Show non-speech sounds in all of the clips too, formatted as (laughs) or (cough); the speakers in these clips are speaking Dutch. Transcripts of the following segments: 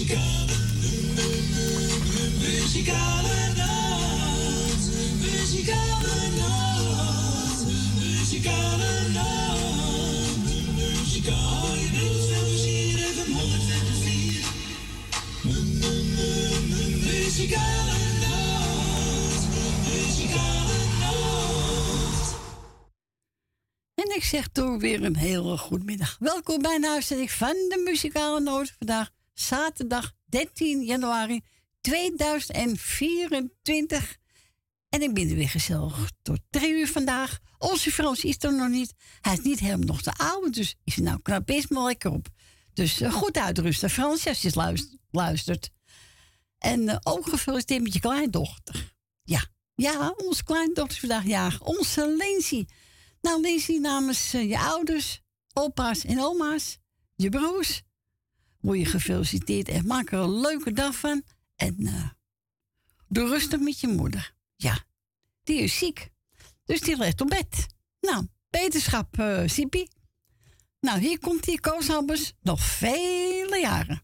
Muzikale, muzikale nacht. Muzikale nacht. Muzikale nacht. Muzikale Muzikale nacht. Muzikale nacht. En ik zeg toch weer een hele goede middag. Welkom bij een uitzending van de Muzikale Noot. Vandaag zaterdag 13 januari 2024. En ik ben er weer gezellig tot drie uur vandaag. Onze Frans is er nog niet. Hij is niet helemaal nog te oud, dus is nou knap best maar lekker op. Dus eh, goed uitrusten, Frans, als je luistert. En uh, ook gefeliciteerd met je kleindochter. Ja, ja, onze kleindochter is vandaag jarig. Onze Lindsay. Nou, Lindsay, namens uh, je ouders, opa's en oma's, je broers, word je gefeliciteerd en maak er een leuke dag van. En uh, doe rustig met je moeder. Ja, die is ziek. Dus die ligt op bed. Nou, beterschap, uh, Sipi. Nou, hier komt die Koos nog vele jaren.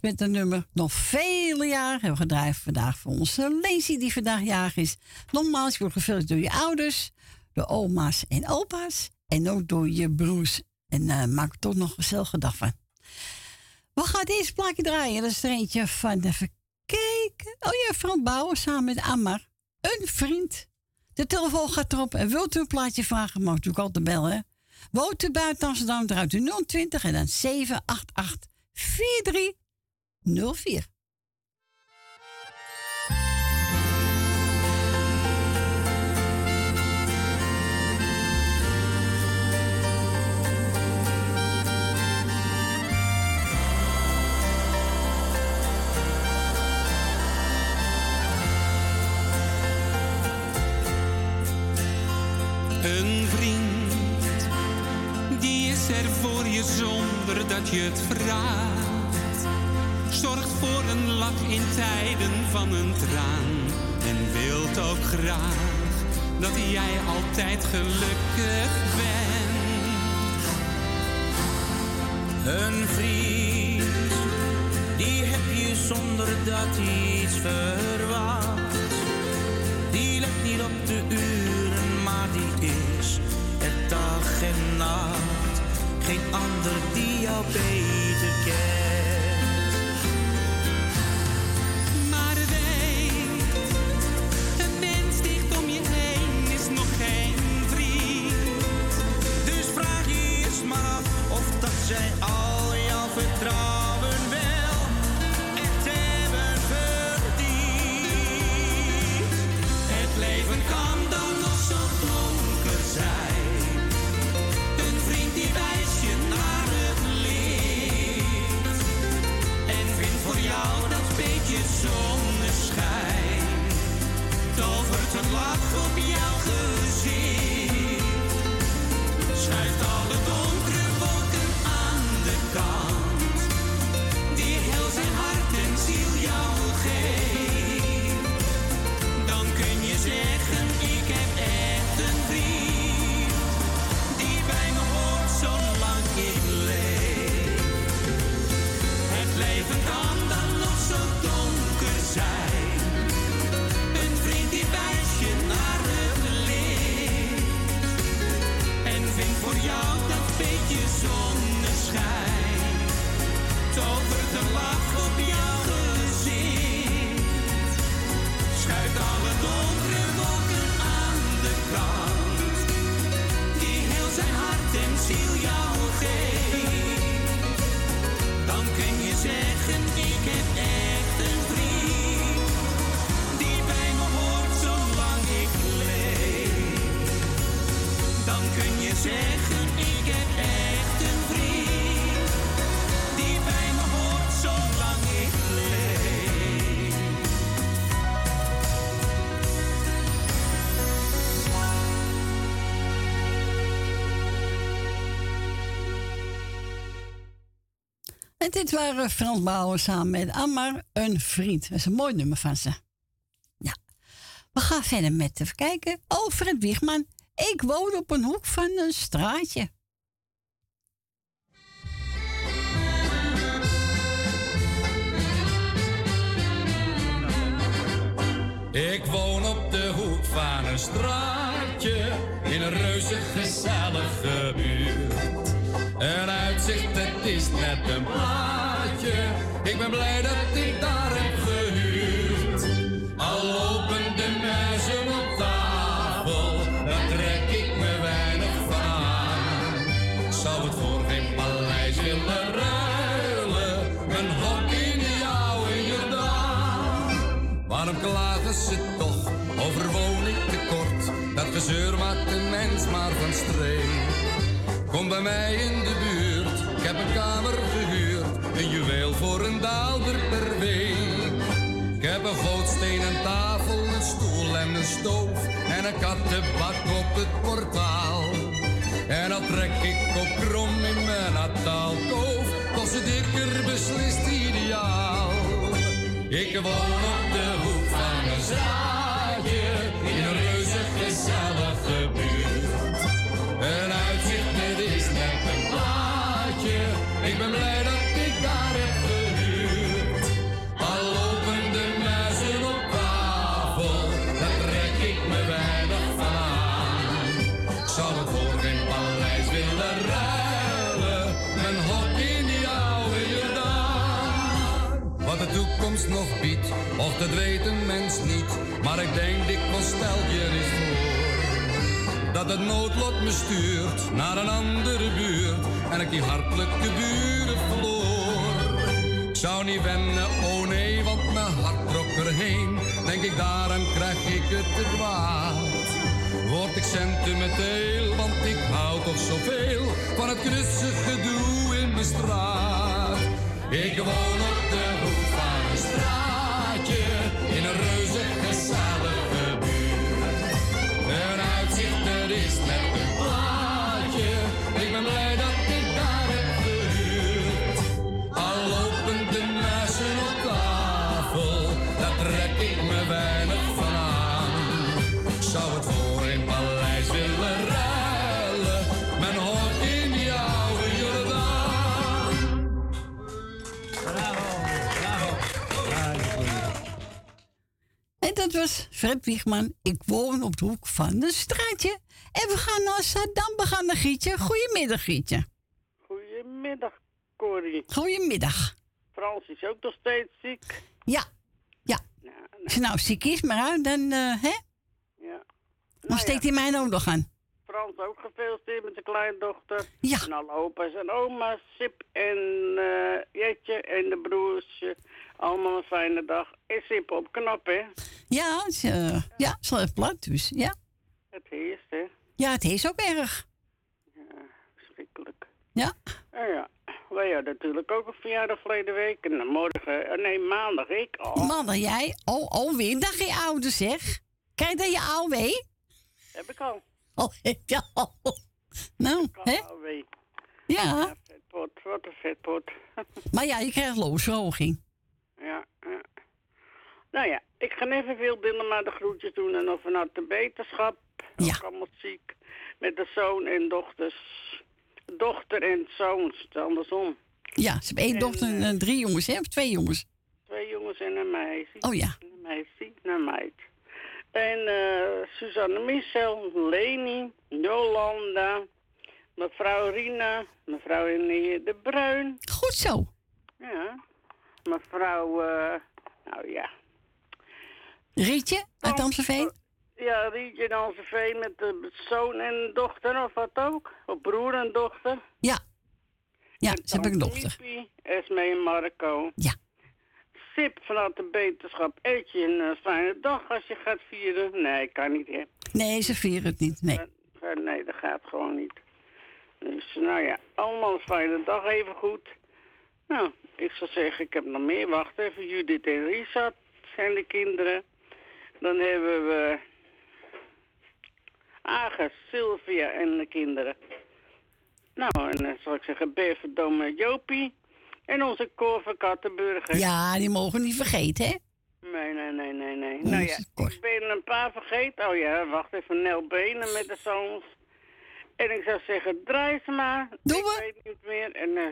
Met een nummer. Nog vele jaren hebben we gedraaid vandaag voor onze Lazy die vandaag jarig is. Nogmaals, je wordt gevuld door je ouders, door oma's en opa's. En ook door je broers. En uh, maak toch nog een gezellige van. We gaan deze plaatje draaien. Dat is er eentje van, even kijken. Oh ja, Frans Bouwen samen met Amar. Een vriend. De telefoon gaat erop. En wilt u een plaatje vragen, mag u natuurlijk altijd bellen. Woont u buiten Amsterdam, draait u 020 en dan 788 4304. Een vriend is er voor je zonder dat je het vraagt. Zorgt voor een lach in tijden van een traan. En wilt ook graag dat jij altijd gelukkig bent. Een vriend, die heb je zonder dat hij iets verwacht. Die let niet op de uren, maar die is er dag en nacht. Geen ander die jou beter kent. Dit waren Frans Bauer samen met Ammar, een vriend. Dat is een mooi nummer van ze. Ja. We gaan verder met even kijken. Alfred Wiegman. Ik woon op een hoek van een straatje. Ik woon op de hoek van een straatje in een reuze gezellige buurt. Een uitzicht, het is net een plaatje. Ik ben blij dat ik daar heb gehuurd. Al lopen de muizen op tafel, daar trek ik me weinig van aan. Zou het voor geen paleis willen ruilen, een hok in de oude Jordaan. Waarom klagen ze toch over woningtekort? Dat gezeur maakt een mens maar van streek. Kom bij mij in de buurt, heb een kamer gehuurd. Een juweel voor een daalder per week. Ik heb een gootstenen tafel, een stoel en een stoof. En een kattenbak op het portaal. En dan trek ik op krom in mijn nataalkoof. Toch ze dikker beslist ideaal. Ik woon op de hoek van een straatje in een reuze gezellige buurt. Och dat weet een mens niet. Maar ik denk dikwijls stel je eens voor dat het noodlot me stuurt naar een andere buurt en ik die hartelijke buren verloor. Ik zou niet wennen, oh nee, want mijn hart trok erheen. Denk ik, daarom krijg ik het te kwaad. Word ik sentimenteel, want ik hou toch zoveel van het knussig gedoe in mijn straat. Ik woon op de hoek Was Fred Wiegman. Ik woon op de hoek van een straatje. En we gaan naar Saddam. We gaan naar Gietje. Goedemiddag, Gietje. Goedemiddag, Corrie. Goedemiddag. Frans is ook nog steeds ziek. Ja, ja. Nou, Als je nou ziek is, maar uit, dan, eh, hè? ja. Dan Nou steekt ja, hij mij ook nog aan. Frans ook gefeliciteerd met zijn kleindochter. Ja. En alle opa's en oma's, Sip en eh, Jetje en de broers. Allemaal een fijne dag. En Sip op knap, hè? Ja, is, eh, ja, het is wel plat, dus ja. Het heerst, hè? Ja, het is ook erg. Verschrikkelijk. Ja. En ja, wij hadden natuurlijk ook een verjaardag verleden week. En morgen, eh, nee, maandag ik al. Mannen, jij? Oh, alweer een dagje ouder, zeg. Kijk dat je AOW? Heb ik al. Oh, (laughs) ja. Nou, Kan hè? alweer. Ja. Vetpot, wat een vetpot. (laughs) Maar ja, je krijgt loonsverhoging. Ja, ja. Nou ja, ik ga even veel Dillema de groetjes doen en nog vanuit de beterschap. Ja. Allemaal ziek. Met de zoon en dochters. Dochter en zoons, het is andersom. Ja, ze hebben één En, dochter en eh, drie jongens, hè? Of twee jongens. Twee jongens en een meisje. Oh ja. Een meisje, een meid. En eh Suzanne Michel, Leni, Jolanda, mevrouw Rina, mevrouw René de Bruin. Goed zo. Ja, mevrouw, eh, nou ja, Rietje uit Oh, Amstelveen. Ja, Rietje en Amstelveen met de zoon en dochter of wat ook. Of broer en dochter. Ja. Ja, En ze hebben een dochter. Miepie, Esme en Marco. Ja. Sip vanuit de beterschap. Eet je een eh, fijne dag als je gaat vieren? Nee, kan niet, hè. Nee, ze vieren het niet. Nee. Eh, Nee, dat gaat gewoon niet. Dus nou ja, allemaal een fijne dag, even goed. Nou, ik zou zeggen, ik heb nog meer. Wacht even, Judith en Richard zijn de kinderen. Dan hebben we Aga, Sylvia en de kinderen. Nou, en dan zal ik zeggen, Beverdom en Jopie. En onze Cor van Kattenburger. Ja, die mogen we niet vergeten, hè? Nee, nee, nee, nee, nee. Nou ja, ik ben een paar vergeten. Oh ja, wacht even, Nel Benen met de zoons. En ik zou zeggen, draai ze maar. Doen ik we. weet niet meer. En eh,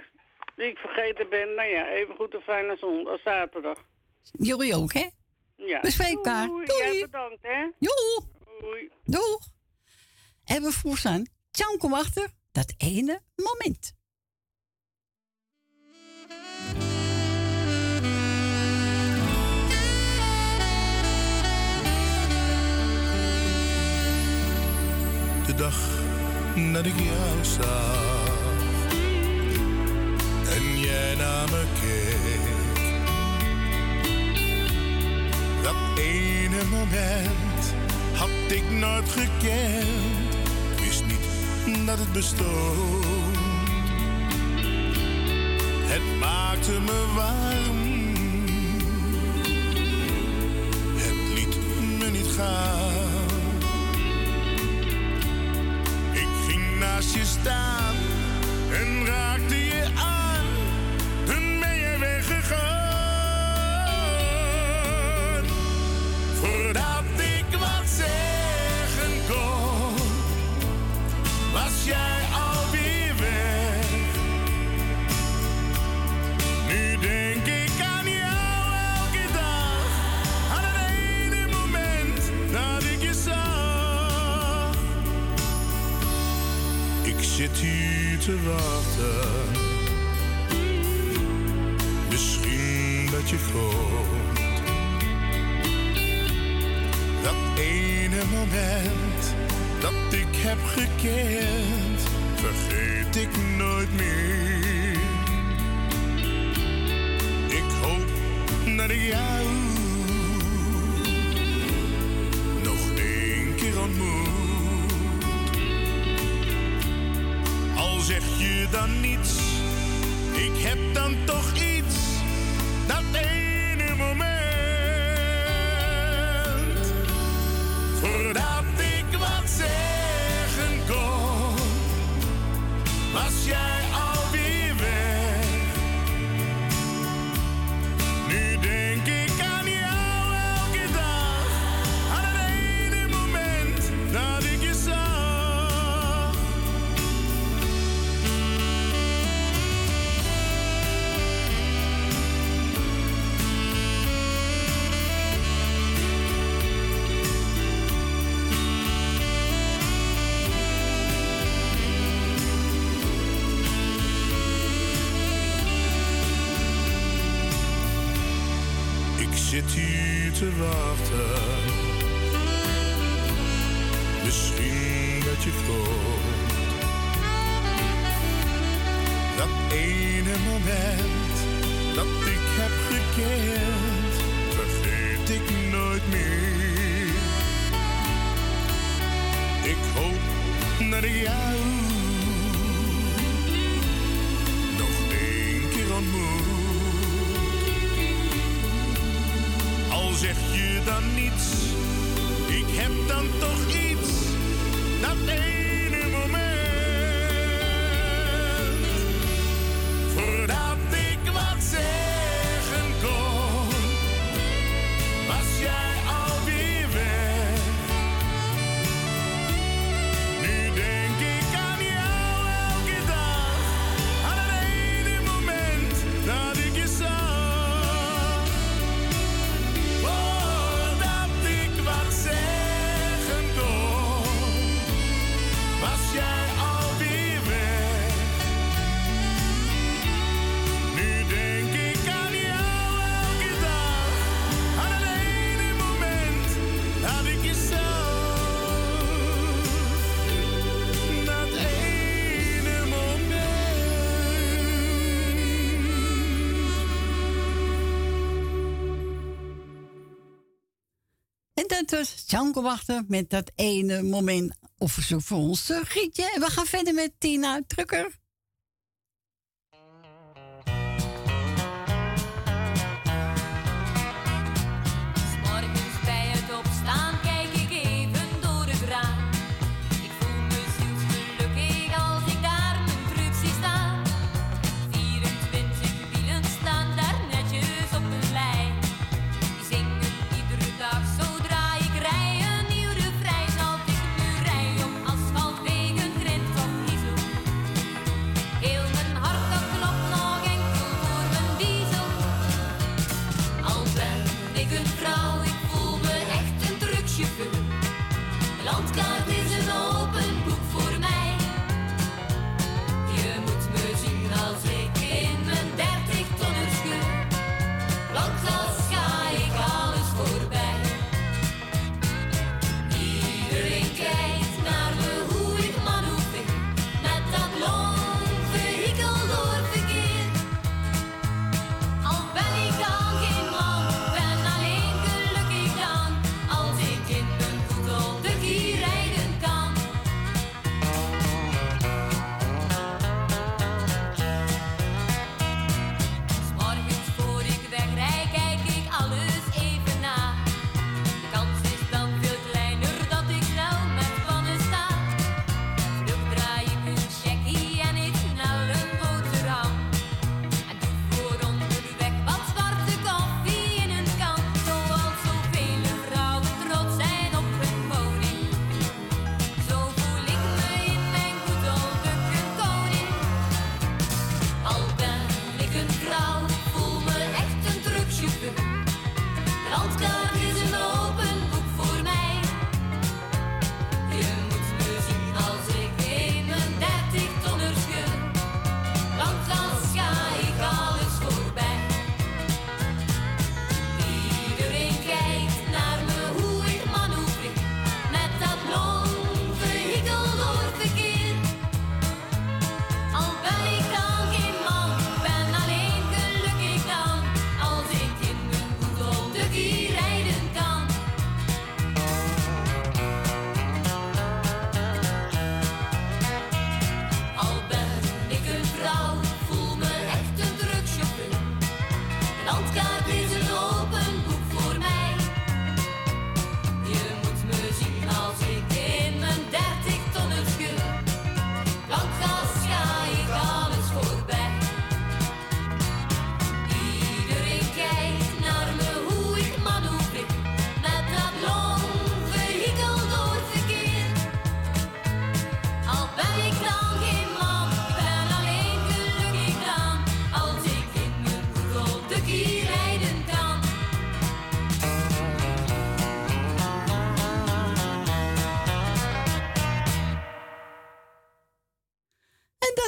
wie ik vergeten ben, nou ja, even goed een fijne zondag, zaterdag. Jullie ook, hè? Ja. We spreken elkaar. Doei. Doei. Ja, bedankt, hè. Joe, Doei. doeg. En we vroeg aan. Tjan, kom achter. Dat ene moment. de dag dat ik jou zag jij naar me keek. Dat ene moment had ik nooit gekend, wist niet dat het bestond. Het maakte me warm, het liet me niet gaan. Ik ging naast je staan en raakte te wachten. Misschien dat je komt. Dat ene moment dat ik heb gekend, vergeet ik nooit meer. Ik hoop dat ik jou zeg je dan niets, ik heb dan toch iets. Misschien dat je komt. Dat ene moment dat ik heb gekeerd. kan toch iets. Django wachten met dat ene moment of zo voor ons eh, Gietje. En we gaan verder met Tina Drukker.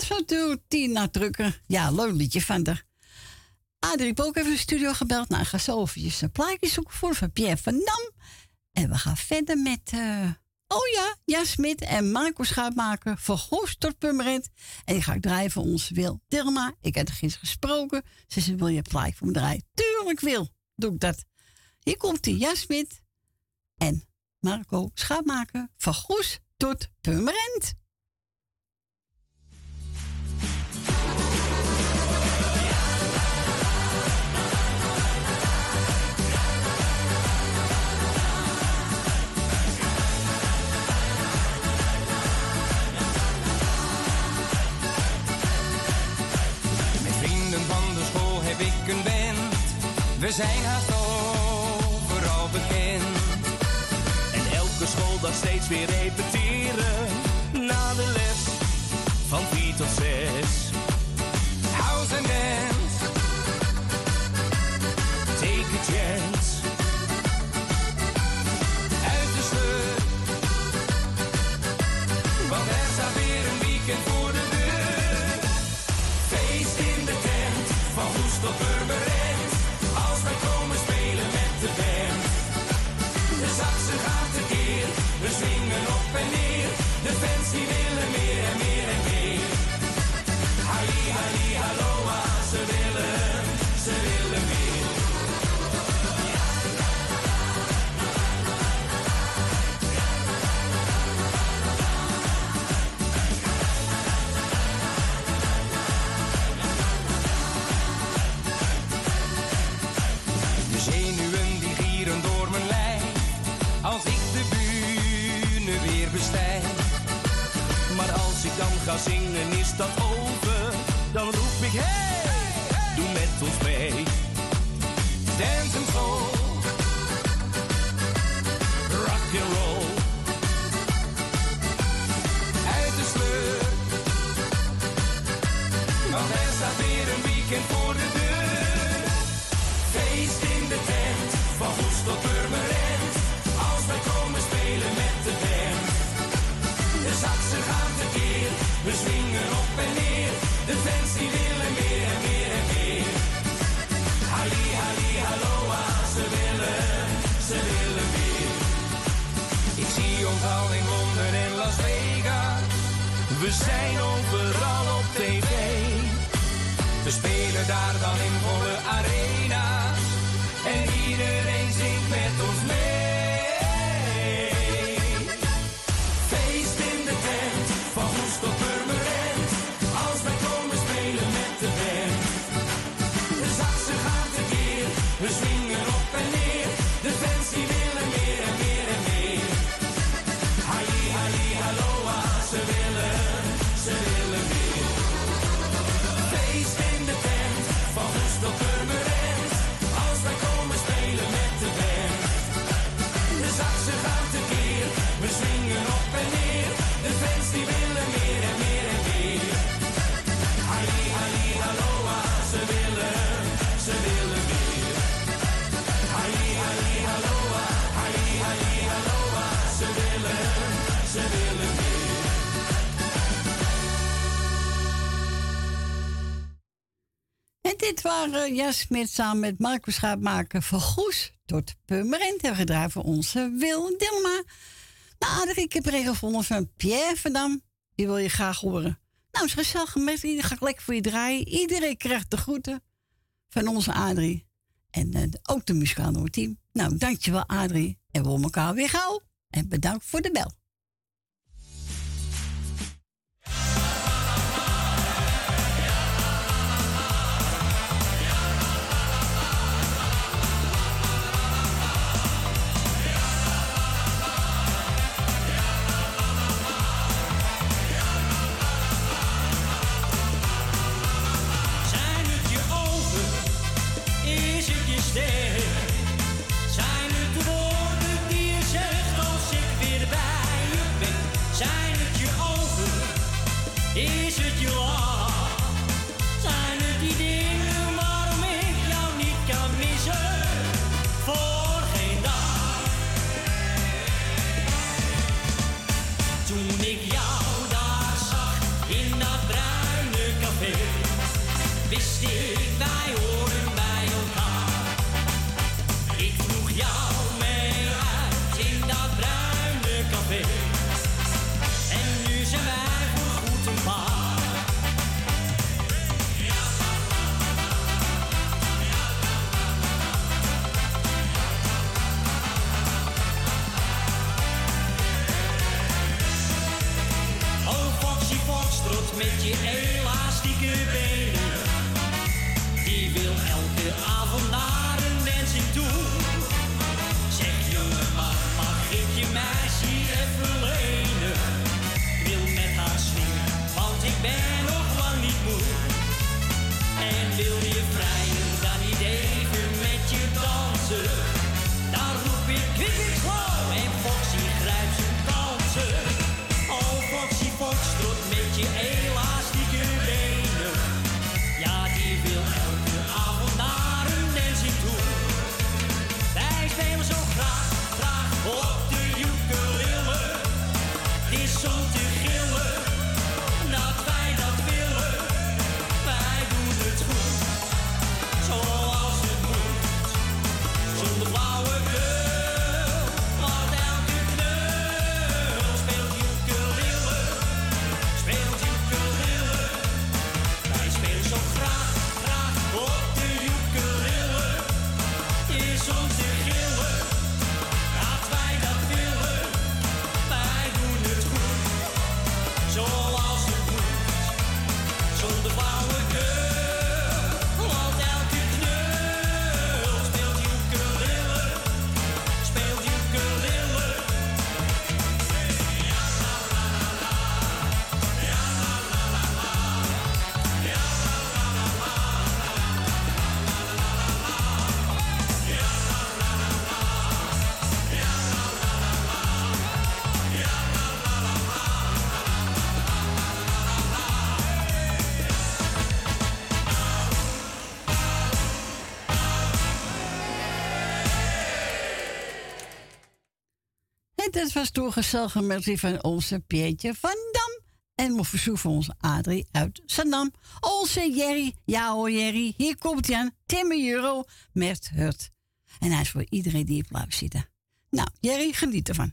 dat was natuurlijk Tina drukken. Ja, leuk liedje van. Adrie heb ook even de studio gebeld. Nou, ik ga zo even een plaatje zoeken voor van Pierre van Dam. En we gaan verder met... Uh, oh ja, Jan Smit en Marco Schuitmaker van tot Pummerend. En die ga ik draaien voor ons Wil Dilma. Ik heb er gisteren gesproken. Ze zei, wil je een plaatje voor me draaien? Tuurlijk wil. Doe ik dat. Hier komt die Jan Smit en Marco Schuitmaker van tot Pummerend. We zijn haast overal bekend. En elke schooldag steeds weer repeteren. Ik dan ga zingen is dat over? Dan roep ik hey, doe met ons mee. Dance and We zijn overal op tv. We spelen daar dan in dit waren Jas samen met Marco Schaapmaker van Goes tot Purmerend. Hebben gedraaid voor onze Wil Dilma. Nou, Adrie, ik heb gevonden van Pierre van Dam. Die wil je graag horen. Nou, is gezellig met die ga ik lekker voor je draaien. Iedereen krijgt de groeten van onze Adrie. En eh, ook de muzikale team. Nou, dankjewel Adrie. En we horen elkaar weer gauw. En bedankt voor de bel. In dat was gezellige melodie van onze Pietje van Dam. En mijn verzoek van onze Adrie uit Zandam. Onze Jerry, ja hoor Jerry, hier komt hij aan. Timmy Euro met het. En hij is voor iedereen die blijft zitten. Nou, Jerry, geniet ervan.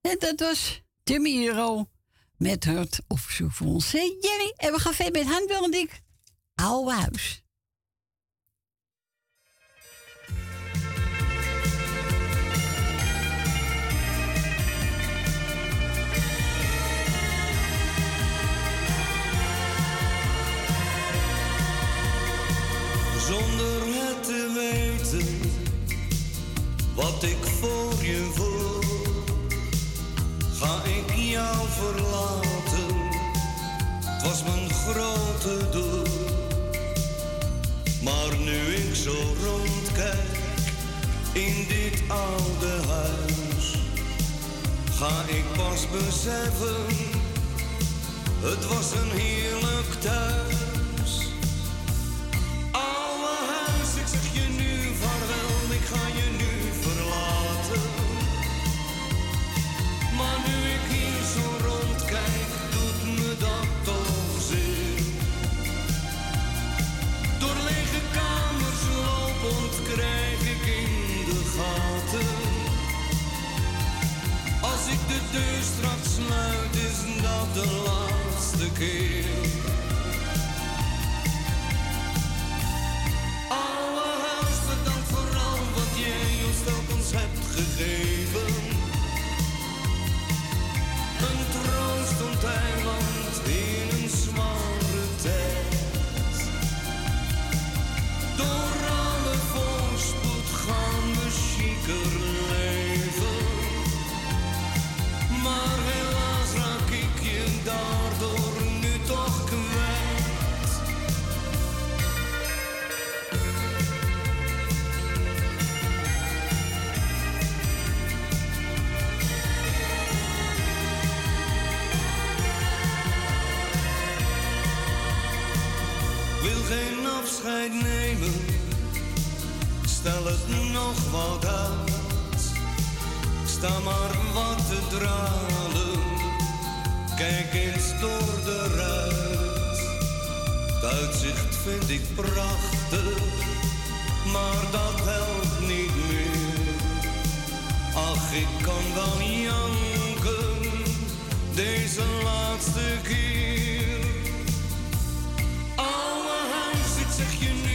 En dat was Timmy Euro met voor ons eh, Jerry. En we gaan verder met Handel en ik. Oude huis. Zonder het te weten wat ik voor je voel, ga ik jou verlaten. Het was mijn grote doel. Maar nu ik zo rondkijk in dit oude huis, ga ik pas beseffen, het was een heerlijk thuis. De deur straks sluit, is dat de laatste keer. Oude huis, bedankt voor al wat jij ons telkens hebt gegeven. Een troostend eiland in een zware tijd. Daardoor nu toch kwijt. Wil geen afscheid nemen, stel het nog wat uit. Sta maar wat te dralen, kijk eens door de ruit. Het uitzicht vind ik prachtig, maar dat helpt niet meer. Ach, ik kan wel janken, deze laatste keer. Oude huis, ik zeg je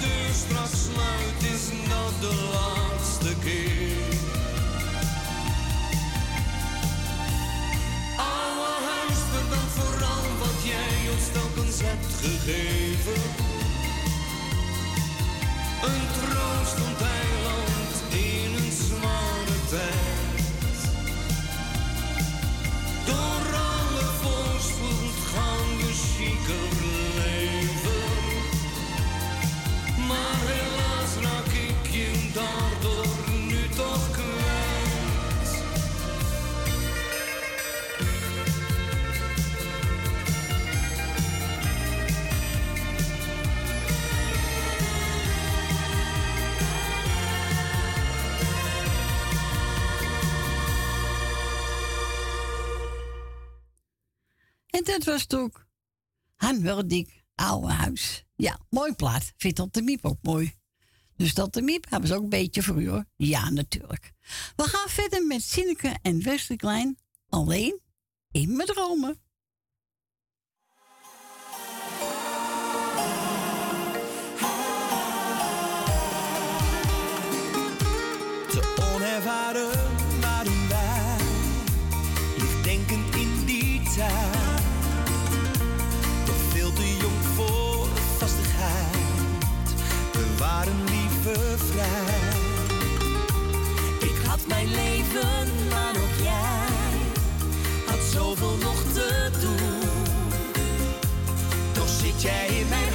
deur straks sluit, is dat de laatste keer. Oude huis, bedankt voor al wat jij ons telkens hebt gegeven. Een troostend eiland Dat was ook. Han Weldik, oude huis. Ja, mooi plaat. Vindt Tante Miep ook mooi. Dus Tante Miep hebben ze ook een beetje voor u hoor. Ja, natuurlijk. We gaan verder met Sineke en Wesley Klein. Alleen in mijn dromen. Leven, maar ook jij had zoveel nog te doen. Toch zit jij in mijn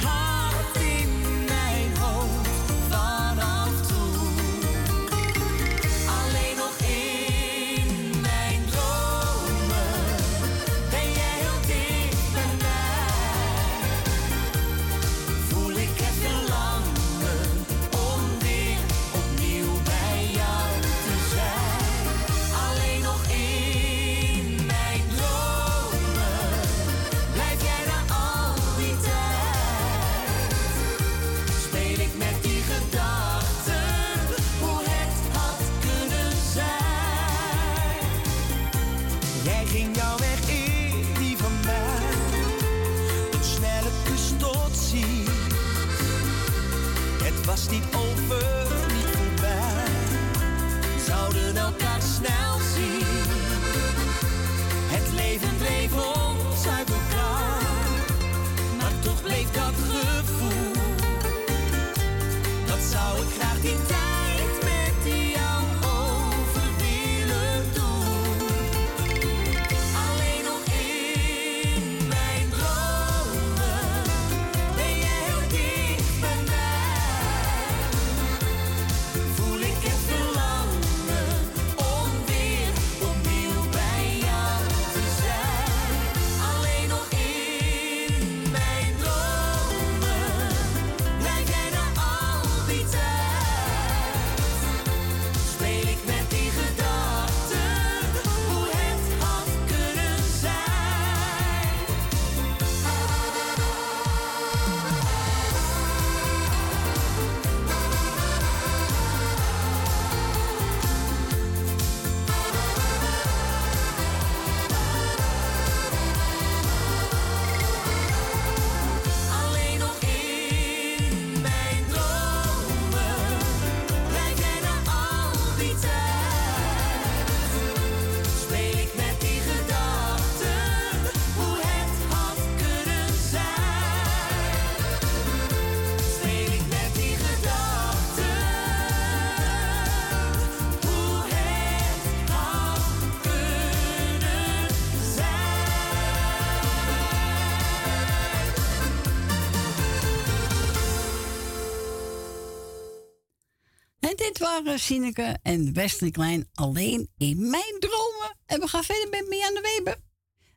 waren Sineke en Wesley Klein alleen in mijn dromen. En we gaan verder met Mia de Weber.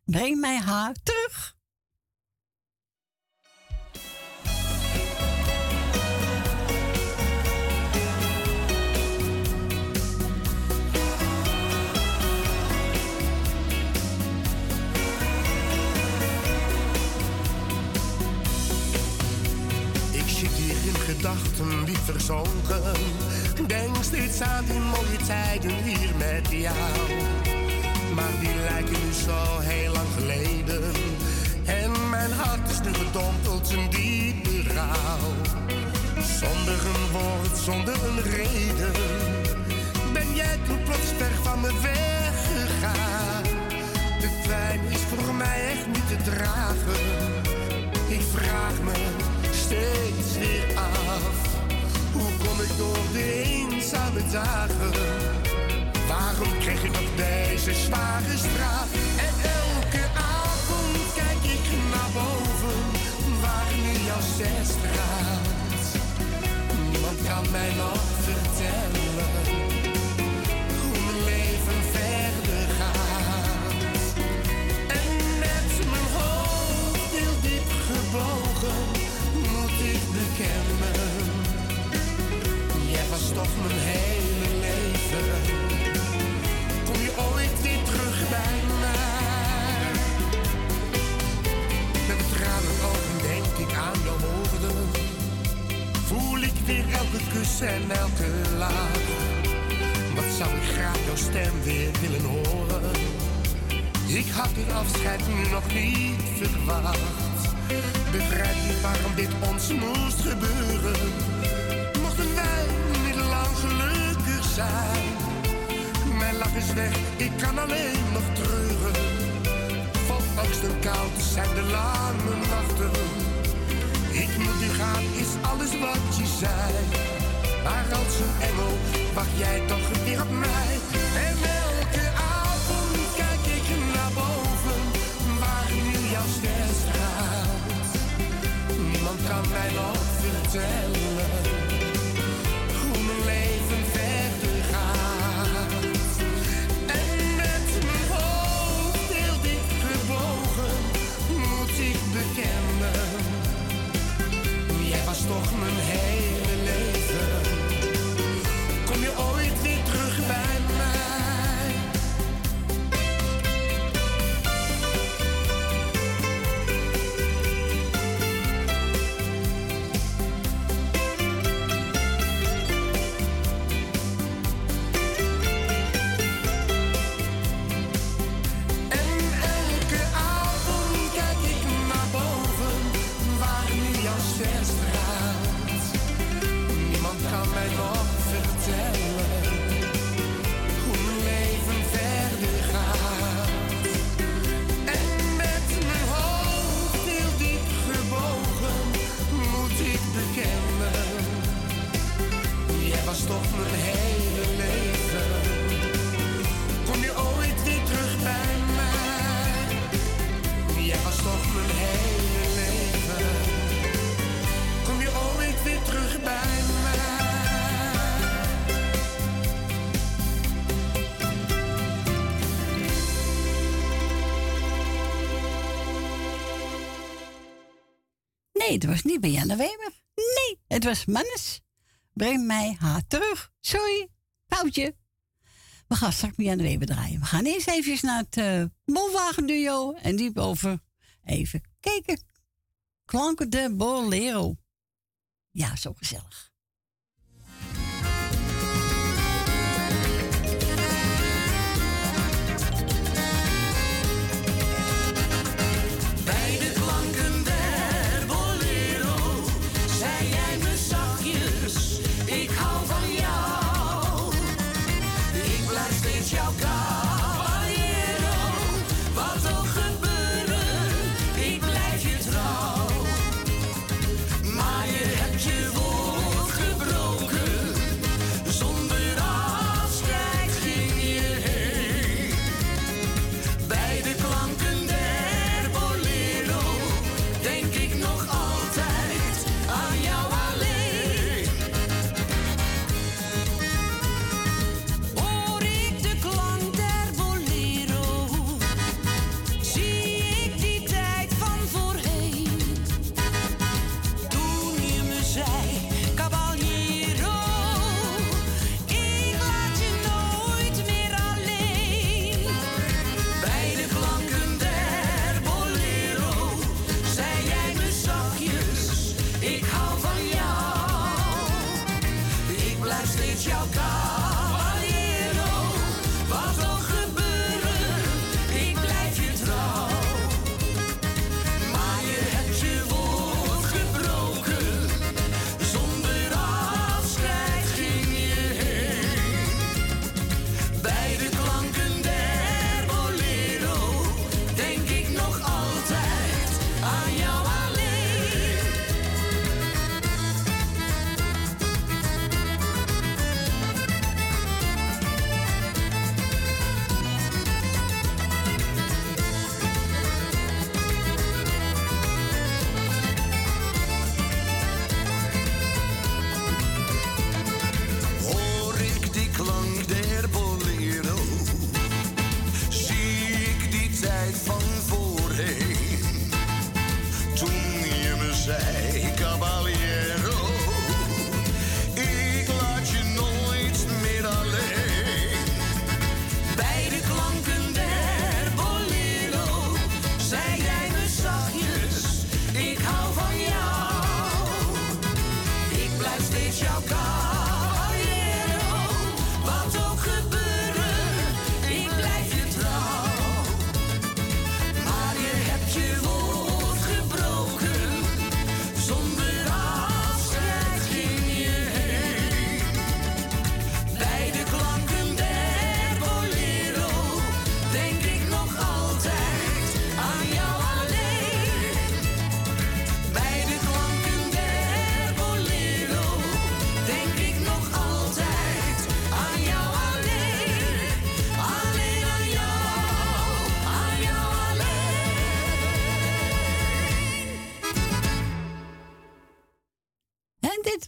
Breng mij hart. niet bij Jelle Weber. Nee, het was Mannes. Breng mij haar terug. Sorry, foutje. We gaan straks bij Jelle Weber draaien. We gaan eerst even naar het uh, Molwagen duo en over even kijken. Klanken de Bolero. Ja, zo gezellig.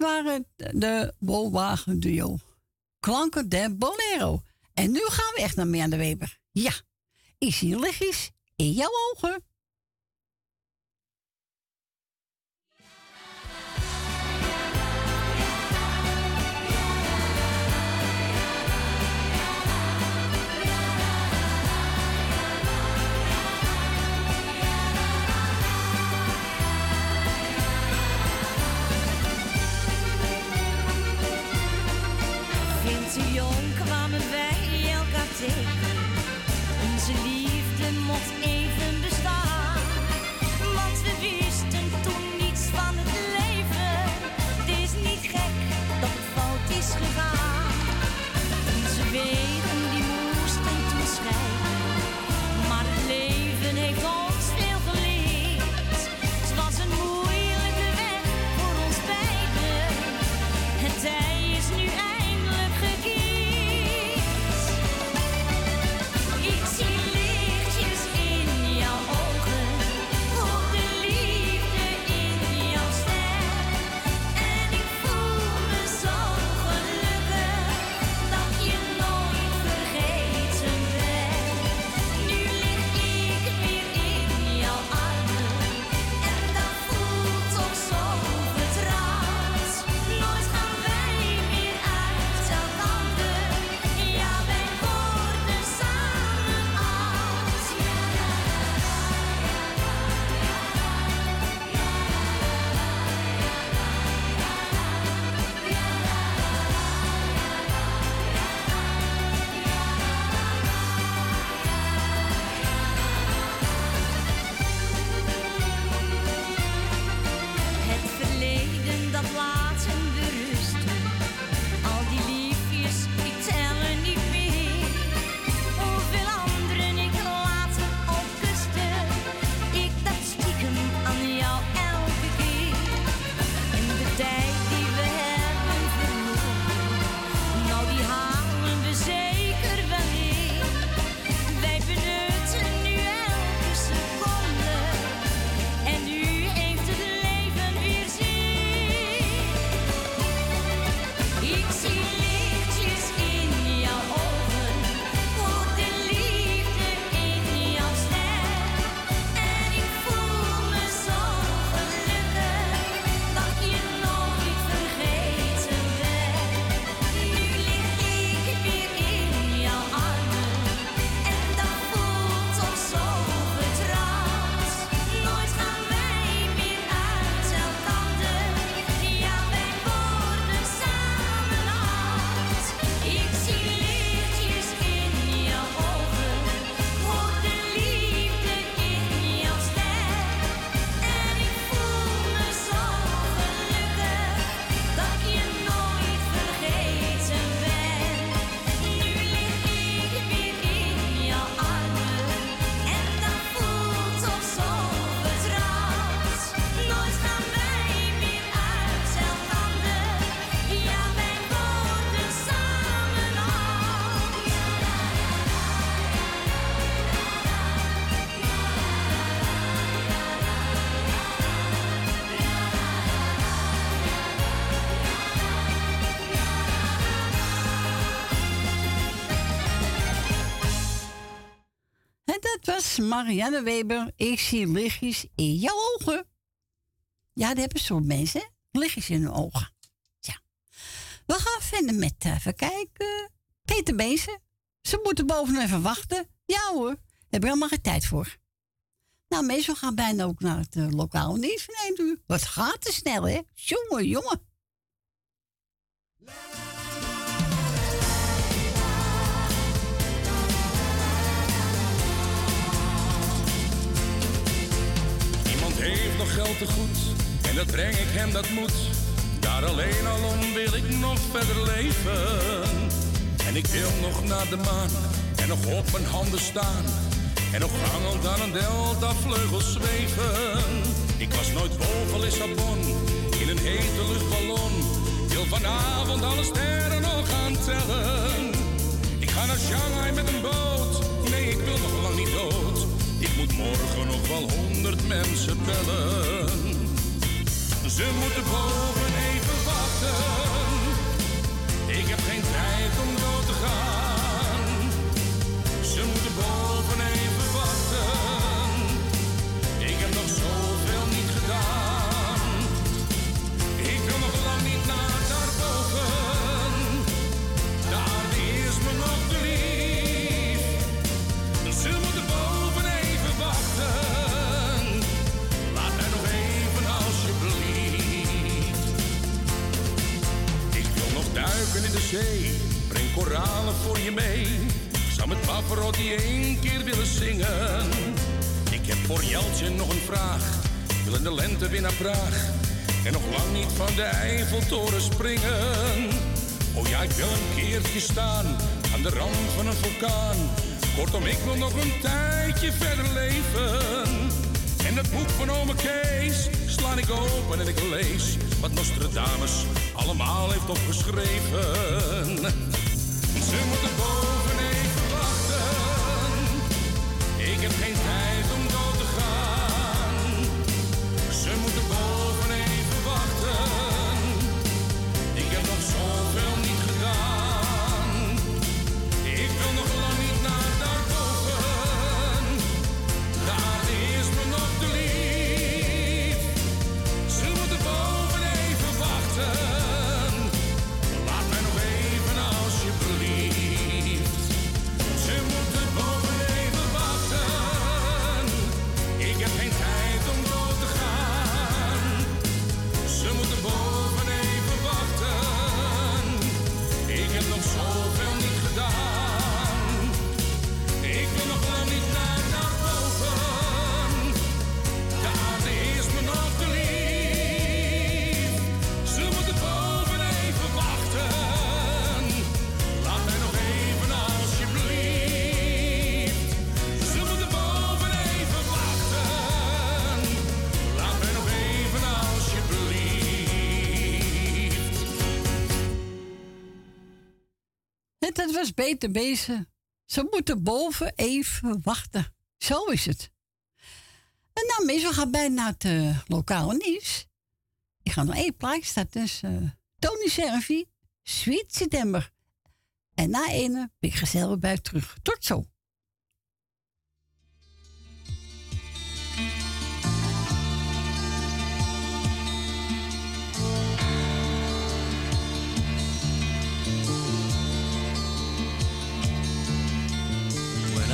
waren de Bolwagen Duo. Klanken de Bolero. En nu gaan we echt naar Meer de Weber. Ja, is hier lichtjes in jouw ogen. Marianne Weber. Ik zie lichtjes in jouw ogen. Ja, dat hebben soort mensen, hè? Lichtjes in hun ogen. Ja. We gaan verder met, uh, even kijken, Peter Bezen. Ze moeten boven even wachten. Ja hoor, daar heb ik helemaal geen tijd voor. Nou, meestal gaan bijna ook naar het uh, nieuws van 1 uur. Wat gaat te snel, hè? Jongen, jongen. Goed en dat breng ik hem, dat moet. Daar alleen al om wil ik nog verder leven. En ik wil nog naar de maan en nog op mijn handen staan. En nog hangend aan een delta vleugels zweven. Ik was nooit boven Lissabon in een hete luchtballon. Wil vanavond alle sterren nog gaan tellen. Ik ga naar Shanghai met een boot. Nee, ik wil nog lang niet dood. Ik moet morgen nog wel honderd mensen bellen. Ze moeten boven even wachten. Ik heb geen tijd om dood te gaan. Zee. Breng koralen voor je mee. Zou met Pavarotti één keer willen zingen. Ik heb voor Jeltje nog een vraag. Wil in de lente weer naar Praag. En nog lang niet van de Eiffeltoren springen. Oh ja, ik wil een keertje staan aan de rand van een vulkaan. Kortom, ik wil nog een tijdje verder leven. En dat boek van ome Kees sla ik open en ik lees wat Nostradamus allemaal heeft opgeschreven. Was beter bezig. Ze moeten boven even wachten. Zo is het. En nou, meestal gaan bijna naar het eh, lokale nieuws. Ik ga nog één plaatje starten. Dus eh, Tony Servi, Sweet September. En na ene ben ik gezellig bij terug. Tot zo.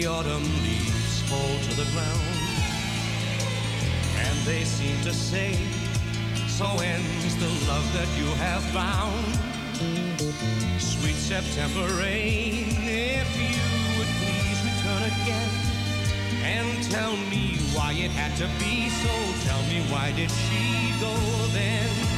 The autumn leaves fall to the ground, and they seem to say, So ends the love that you have found. Sweet September rain, if you would please return again and tell me why it had to be so. Tell me why did she go then?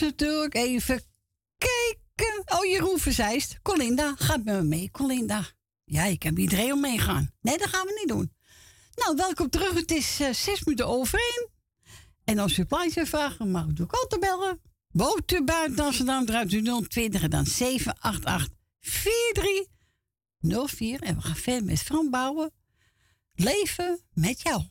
Natuurlijk even kijken. Oh, Jeroen Verzeist. Colinda, gaat met me mee, Colinda. Ja, ik heb iedereen om meegaan. Nee, dat gaan we niet doen. Nou, welkom terug. Het is eh, zes minuten over één. En als u plaatje vragen, mag u ook altijd bellen. Woont u buiten Amsterdam, draait u 020 en dan 788 4304. En we gaan verder met Fran Bouwen. Leven met jou.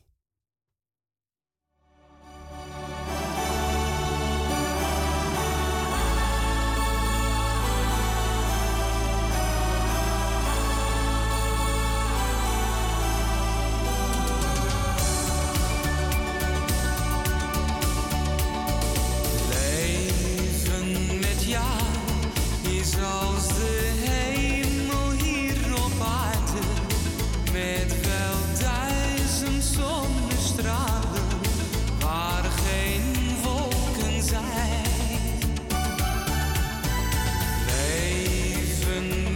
Leven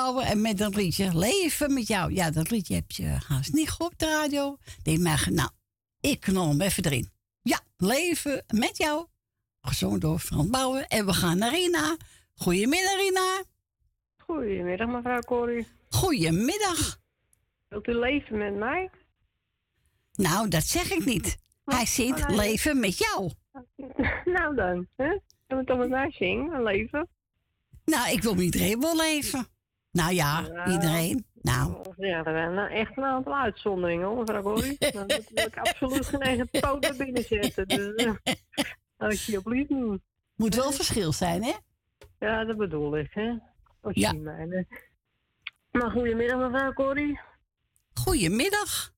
en met dat liedje Leven met jou. Ja, dat liedje heb je haast niet gehoord op de radio. Denk maar, nou, ik knal hem even erin. Ja, Leven met jou. Gezongen door Frans Bauer. En we gaan naar Rina. Goedemiddag, Rina. Goedemiddag, mevrouw Corrie. Goedemiddag. Wilt u leven met mij? Nou, dat zeg ik niet. Hij zingt oh, nee. Leven met jou. (laughs) nou dan, hè? Kan het toch met mij zingen, leven? Nou, ik wil met iedereen wel leven. Nou ja, Nou. iedereen. Nou, Ja, er zijn nou echt een aantal uitzonderingen, hoor, mevrouw Corrie. (laughs) Dan wil ik absoluut geen eigen poot naar binnen zetten. Dus, eh, (laughs) alsjeblieft niet. moet wel verschil zijn, hè? Ja, dat bedoel ik, hè? Als Ja. je mij, Maar goedemiddag, mevrouw Corrie. Goedemiddag.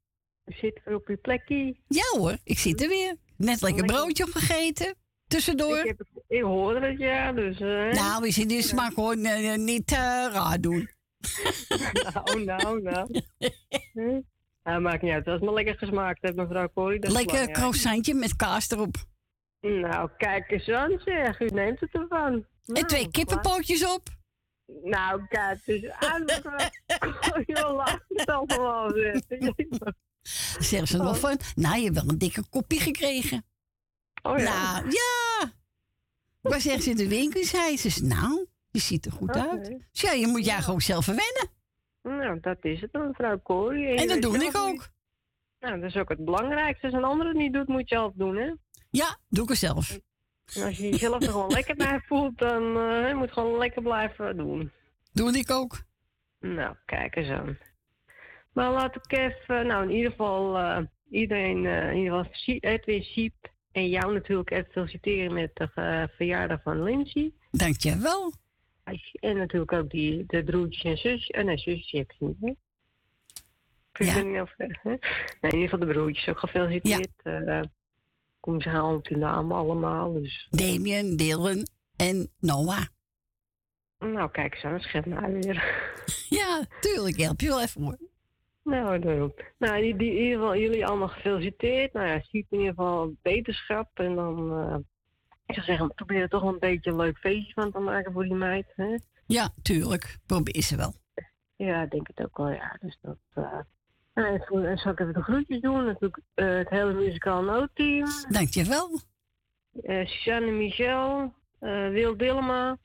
Zit weer op uw plekje. Ja hoor, ik zit er weer. Net lekker broodje opgegeten. Tussendoor. Ik, heb het, ik hoorde het, ja, dus... eh, Nou, we zitten in de smaak nee, niet eh, raar doen. (laughs) nou, nou, nou. (laughs) Hm? Nou, maakt niet uit. Als het maar lekker gesmaakt heeft, mevrouw Corrie. dat is Lekker croissantje met kaas erop. Nou, kijk eens aan zeg. U neemt het ervan. en twee kippenpootjes op. Nou, kijk, het is eigenlijk... Joh, laat het allemaal zitten. Zeggen ze nog van, nou, je hebt wel een dikke kopje gekregen. Oh ja? Nou, ja. Waar zeggen ze in de winkel? Zei ze, nou, je ziet er goed uit. Dus ja, je moet jij gewoon zelf verwennen. Nou, dat is het dan, mevrouw Corrie. En dat doe ik ook. niet- Nou, dat is ook het belangrijkste. Als een ander het niet doet, moet je zelf doen, hè? Ja, doe ik er zelf. En als je jezelf er gewoon lekker bij voelt, dan eh, je moet je gewoon lekker blijven doen. Doe ik ook. Nou, kijk eens aan. Maar laat ik even, nou in ieder geval, eh, iedereen, eh, in ieder geval Edwin Siep en jou natuurlijk even feliciteren met de eh, verjaardag van Lindsay. Dankjewel. En natuurlijk ook die, de broertjes en zusjes. En nee, zusjes heb je niet, hè? Ik weet niet of, hè? Nee, in ieder geval de broertjes ook gefeliciteerd. Ja. kom ze halen op die namen allemaal. Dus. Damien, Dylan en Noah. Nou, kijk eens aan, scheelt mij weer. Ja, tuurlijk, help je wel even hoor. Nou, daarom. Nou, die, die, in ieder geval, jullie allemaal gefeliciteerd. Nou ja, ziet in ieder geval beterschap. En dan, eh, ik zou zeggen, probeer er toch wel een beetje een leuk feestje van te maken voor die meid. Hè? Ja, tuurlijk. Probeer ze wel. Ja, ik denk het ook wel, ja. Dus dat... eh nou, en zal ik even de groetjes doen? Natuurlijk eh, het hele muzikaal noodteam. Dankjewel. Eh Suzanne Michel, eh Wil Dillema,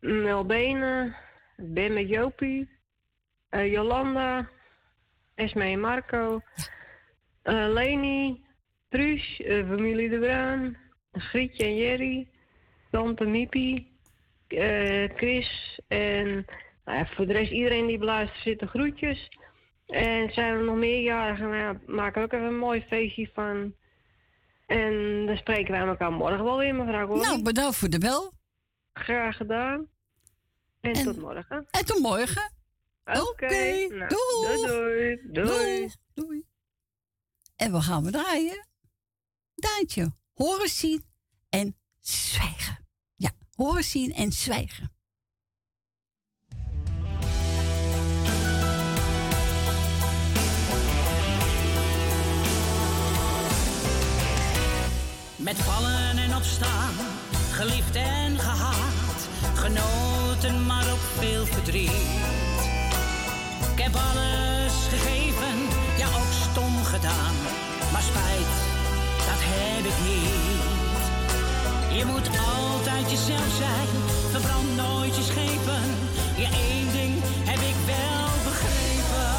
Mel Benen, Ben met Jopie, Jolanda, Esme en Marco, eh, Leni, Truus, eh, familie De Bruin, Grietje en Jerry, Tante Miepie, eh, Chris en nou voor de rest iedereen die beluistert zitten groetjes. En zijn er nog meerjarigen, nou maken we ook even een mooi feestje van. En dan spreken wij elkaar morgen wel weer, mevrouw. Nou, bedankt voor de bel. Graag gedaan. En, En- tot morgen. En tot morgen. Oké. nou, doei. Doei. Doei. Doei. Doei. En we gaan we draaien. Daantje. Horen zien en zwijgen. Ja, horen zien en zwijgen. Met vallen en opstaan, geliefd en gehaat, genoten maar ook veel verdriet. Heb alles gegeven, ja ook stom gedaan, maar spijt, dat heb ik niet. Je moet altijd jezelf zijn, verbrand nooit je schepen. Je één ding heb ik wel begrepen.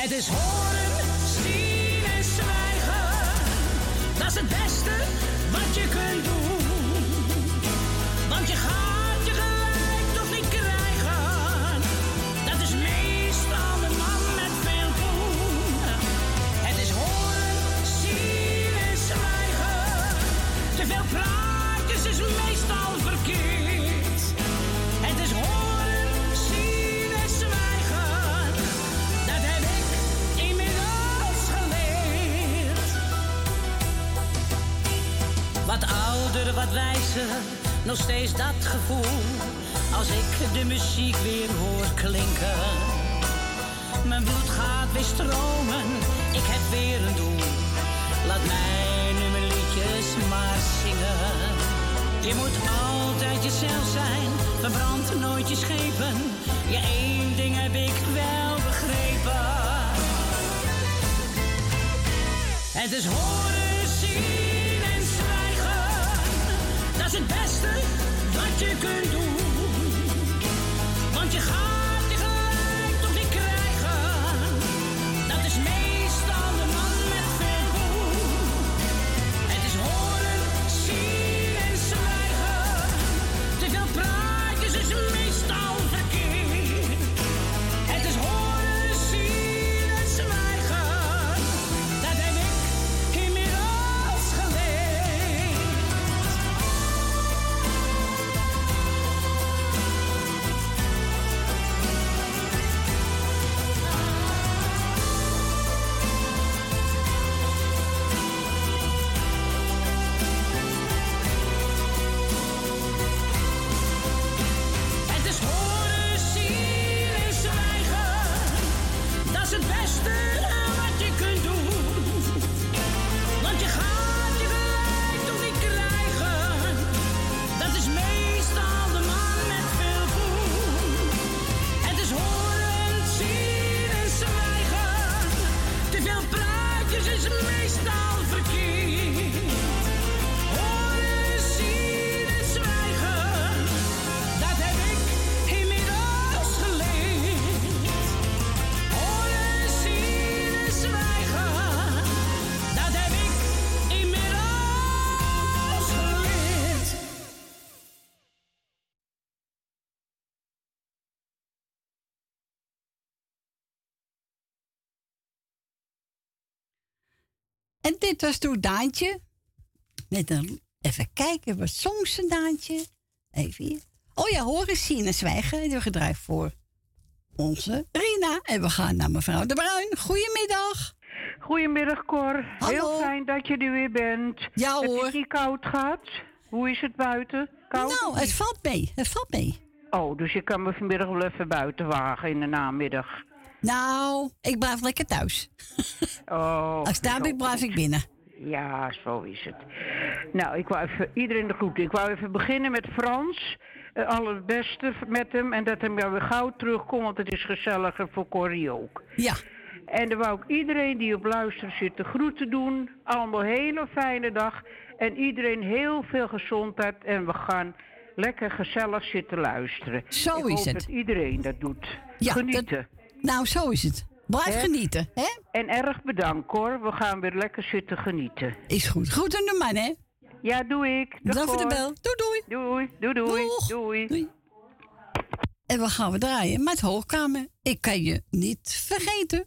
Het is horen, zien en zwijgen. Dat is het beste wat je kunt doen. Wat wijzer, nog steeds dat gevoel. Als ik de muziek weer hoor klinken. Mijn bloed gaat weer stromen, ik heb weer een doel. Laat mij nu mijn liedjes maar zingen. Je moet altijd jezelf zijn, verbrand nooit je schepen. Je één ding heb ik wel begrepen. Het is horen, het beste wat je kunt doen. Want je gaat En dit was toen Daantje. Met een, even kijken, wat zong ze Daantje? Even hier. Oh ja, horen, zien en zwijgen. Die we gedraaid voor onze Rina. En we gaan naar mevrouw De Bruin. Goedemiddag. Goedemiddag Cor. Heel fijn dat je er weer bent. Ja Het hoor. is niet koud gaat. Hoe is het buiten? Koud? Nou, het valt mee. Het valt mee. Oh, dus je kan me vanmiddag wel even buiten wagen in de namiddag. Nou, ik blijf lekker thuis. Oh. Als ik daar ben, blijf ik binnen. Ja, zo is het. Nou, ik wou even iedereen de groeten. Ik wou even beginnen met Frans. Uh, allerbeste met hem. En dat hij maar weer gauw terugkomt, want het is gezelliger voor Corrie ook. Ja. En dan wou ik iedereen die op luisteren zit de groeten doen. Allemaal een hele fijne dag. En iedereen heel veel gezondheid. En we gaan lekker gezellig zitten luisteren. Zo ik is hoop het. dat iedereen dat doet. Ja, Genieten. Nou, zo is het. Blijf genieten, hè? En erg bedankt hoor. We gaan weer lekker zitten genieten. Is goed. Goed aan de man, hè? Ja, doe ik. Bedankt voor de bel. Doei, doei. Doei, doei, doei. Doei. En we gaan we draaien met Hoogkamer. Ik kan je niet vergeten.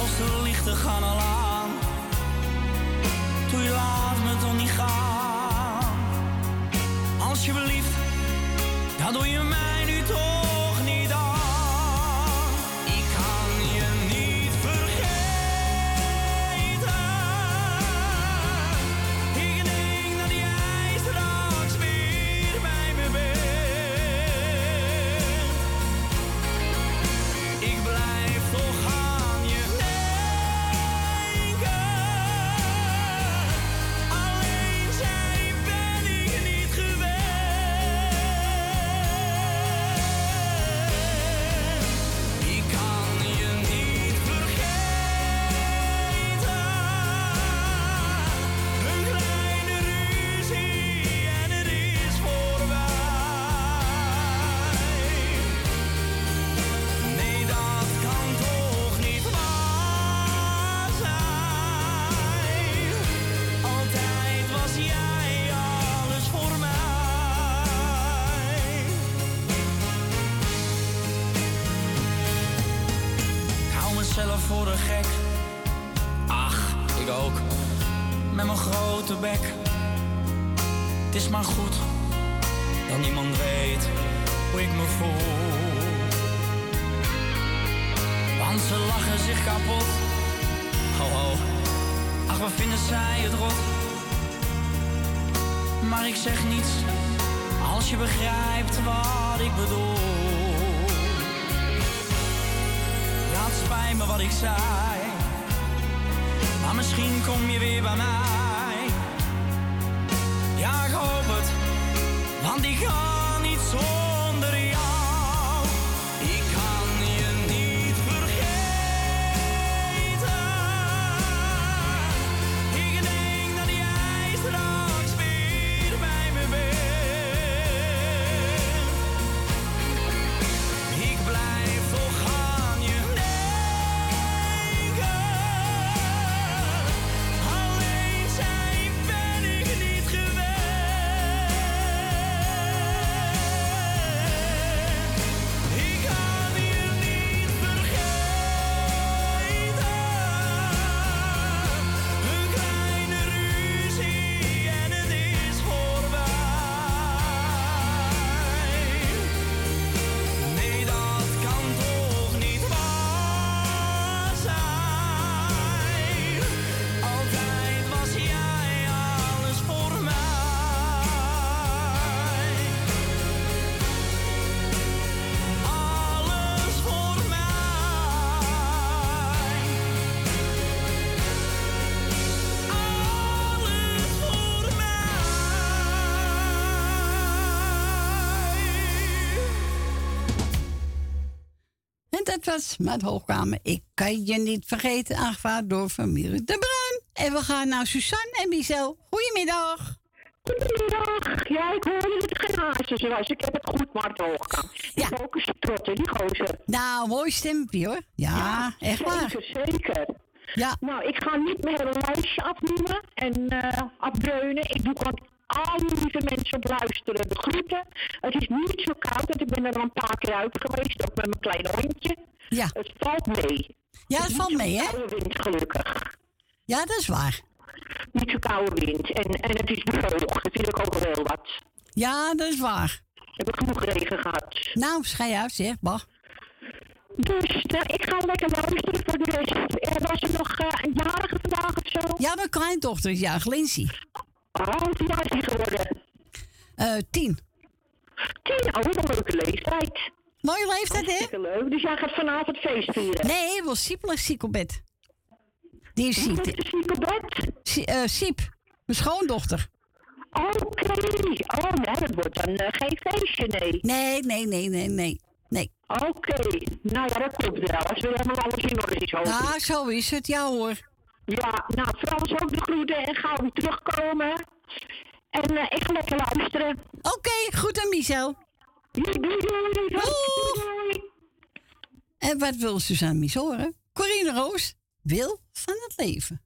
Zelfs de lichten gaan al aan. Doe je laat me toch niet gaan. Alsjeblieft, dat doe je mij dat was mijn hoogkamer. Ik kan je niet vergeten, aangevraagd door familie De Bruin. En we gaan naar Suzanne en Michel. Goedemiddag. Goedemiddag. Ja, ik hoorde dat het geen hazes was. Ik heb het goed, maar het hoogkamer. Ja. Ik ook een trotte, die gozer. Nou, mooi stempje hoor. Ja, echt waar. Zeker, zeker. Ja. Nou, ik ga niet mijn hele lijstje afnoemen en afdreunen. Ik doe gewoon alle lieve mensen op luisteren de groeten. Het is niet zo koud, want ik ben er al een paar keer uit geweest, ook met mijn kleine hondje. Ja. Het valt mee. Ja, het valt mee, hè? Koude wind, gelukkig. Ja, dat is waar. Niet zo koude wind. En, en het is bevoogd. Dat vind ik ook wel wat. Ja, dat is waar. Heb ik genoeg regen gehad. Nou, schei uit, zeg. Bah. Dus eh, ik ga lekker luisteren voor de rest. Er was er nog eh, een jarige vandaag of zo? Ja, mijn kleindochter is jarig, Lindsay. Oh, hoe jaar is die geworden? Eh, tien. Tien, oh, wat een leuke leeftijd. Mooie leeftijd, hè? Leuk. Dus jij gaat vanavond feest vieren? Nee, wel Siep ligt ziek op bed. Die is ziek. Wie is ziek op bed? Eh, Siep, mijn schoondochter. Oké. Oh, nou, dat wordt dan eh, geen feestje, nee. Nee, nee, nee, nee, nee. Nee. Oké. Nou ja, dat komt wel. Als we helemaal alles in orde is, hoop ik. Ja, zo is het, ja hoor. Ja, nou, Frans ook de groeten en gauw weer terugkomen. En eh, ik ga lekker luisteren. Oké, goed aan Michel. En wat wil Suzanne Mies horen? Corine Roos wil van het leven.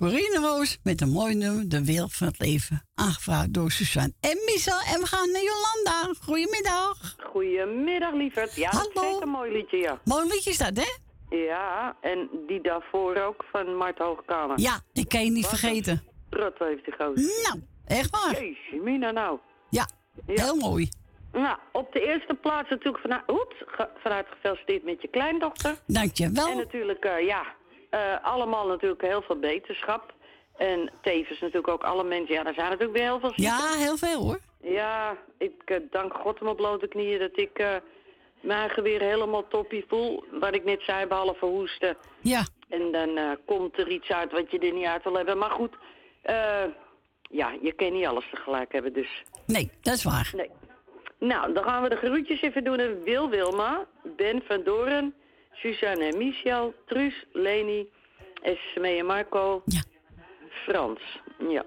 Corine Roos met een mooi nummer, De Wereld van het Leven. Aangevraagd door Suzanne en Michel. En we gaan naar Jolanda. Goedemiddag. Goedemiddag, lieverd. Ja, zeker een mooi liedje, ja. Mooi liedje is dat, hè? Ja, en die daarvoor ook van Mart Hoogkamer. Ja, die kan je niet vergeten. Trot heeft die gozer. Nou, echt waar. Jezus, Mina nou. Ja, heel mooi. Nou, op de eerste plaats natuurlijk vanuit, oeps, vanuit gefeliciteerd met je kleindochter. Dankjewel. En natuurlijk, eh, ja, allemaal natuurlijk heel veel beterschap. En tevens natuurlijk ook alle mensen. Ja, er zijn natuurlijk weer heel veel zieken. Ja, heel veel hoor. Ja, ik eh, dank God mijn blote knieën dat ik eh, mijn eigen weer helemaal toppie voel. Wat ik net zei, behalve hoesten. Ja. En dan eh, komt er iets uit wat je er niet uit wil hebben. Maar goed, eh, ja, je kan niet alles tegelijk hebben, dus... Nee, dat is waar. Nee. Nou, dan gaan we de groetjes even doen. En Wil Wilma, Ben van Doren, Suzanne en Michel, Truus, Leni, Esmee en Marco. Ja. Frans, ja.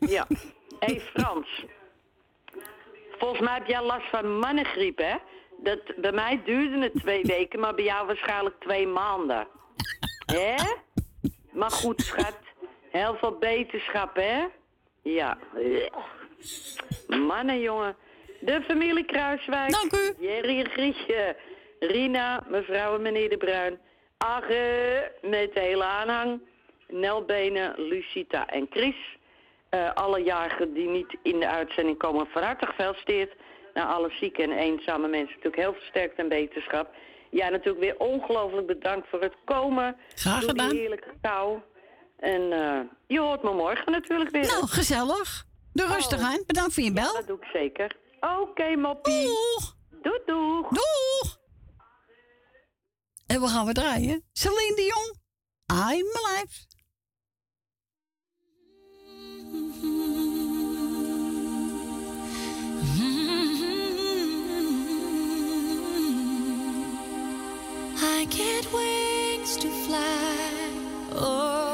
Ja. Hé hey, Frans. Volgens mij heb jij last van mannengriep, hè? Dat, bij mij duurde het twee weken, maar bij jou waarschijnlijk twee maanden. Hè? Maar goed, schat. Heel veel beterschap, hè? Ja. Mannen, jongen. De familie Kruiswijk. Dank u. Jerry en Grietje. Rina, mevrouw en meneer De Bruin. Agge, met de hele aanhang. Nelbenen, Lucita en Chris. Eh, alle jarigen die niet in de uitzending komen, van harte gefeliciteerd. Nou, alle zieke en eenzame mensen natuurlijk heel versterkt en beterschap. Ja, natuurlijk weer ongelooflijk bedankt voor het komen. Graag gedaan. die heerlijke kou. En eh, je hoort me morgen natuurlijk weer. Nou, gezellig. Doe rustig aan. Bedankt voor je bel. Oh. dat doe ik zeker. Oké, moppie. Doeg. Doeg, doeg. Doeg. En we gaan we draaien. Celine Dion. I'm alive. I get wings to fly. Oh,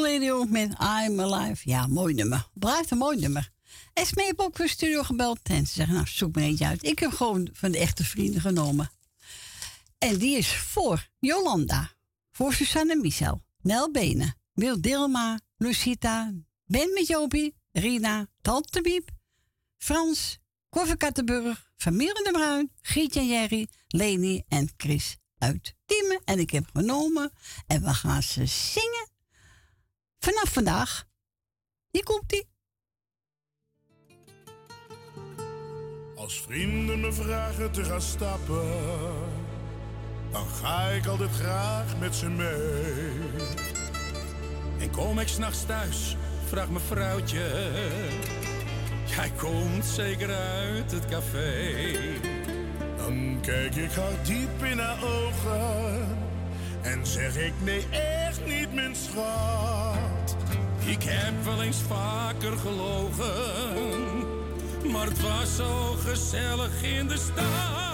Dion met I'm Alive. Ja, mooi nummer. Blijft een mooi nummer. Esmee heeft ook voor studio gebeld. En ze zeggen, nou, zoek me eentje uit. Ik heb gewoon van de echte vrienden genomen. En die is voor Jolanda. Voor Susanne Michel. Nel Benen. Wil Dilma. Lucita. Ben met Jopie. Rina. Tante. Frans. Koffer Kattenburg. Familie de Bruin. Gietje en Jerry. Leni en Chris uit Diemen. En ik heb genomen. En we gaan ze zingen. Vanaf vandaag. Hier komt ie. Als vrienden me vragen te gaan stappen, dan ga ik altijd graag met ze mee. En kom ik s'nachts thuis, vraagt mijn vrouwtje. Jij komt zeker uit het café. Dan kijk ik haar diep in haar ogen en zeg ik nee, echt niet, mijn schat. Ik heb wel eens vaker gelogen, maar het was zo gezellig in de stad.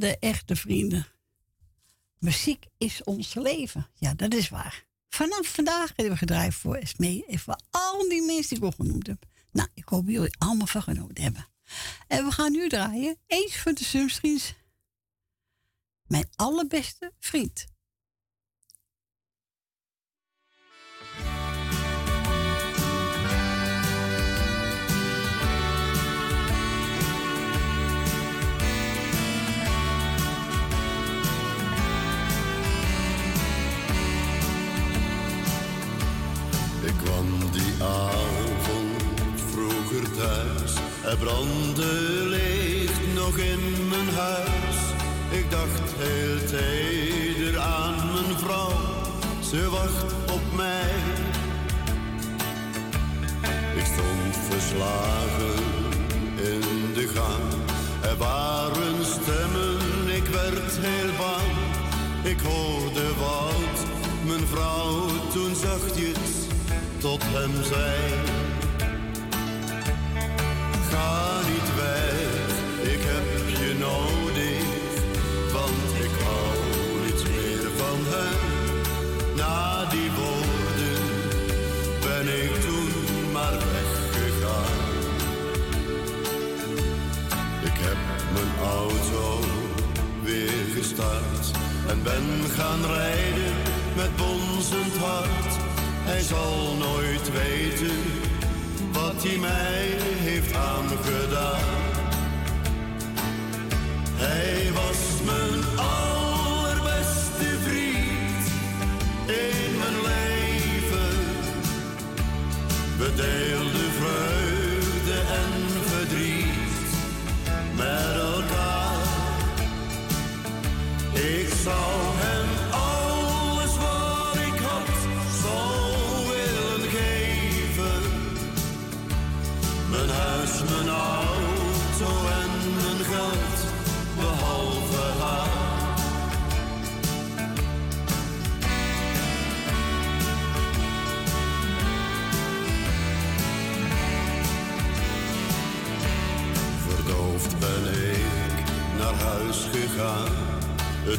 De echte vrienden. Muziek is ons leven. Ja, dat is waar. Vanaf vandaag hebben we gedraaid voor Esmee en voor al die mensen die ik al genoemd heb. Nou, ik hoop jullie allemaal van genoten hebben. En we gaan nu draaien. Eens voor de Sumstrings. Mijn allerbeste vriend. Avond vroeger thuis. Er brandde licht nog in mijn huis. Ik dacht heel teder aan mijn vrouw. Ze wacht op mij. Ik stond verslagen in de gang. Er waren stemmen, ik werd heel bang. Ik hoorde wat mijn vrouw toen zachtjes tot hem zei: Ga niet weg, ik heb je nodig, want ik hou niets meer van hem. Na die woorden ben ik toen maar weggegaan. Ik heb mijn auto weer gestart en ben gaan rijden met bonzend hart hij zal nooit weten wat hij mij heeft aangedaan.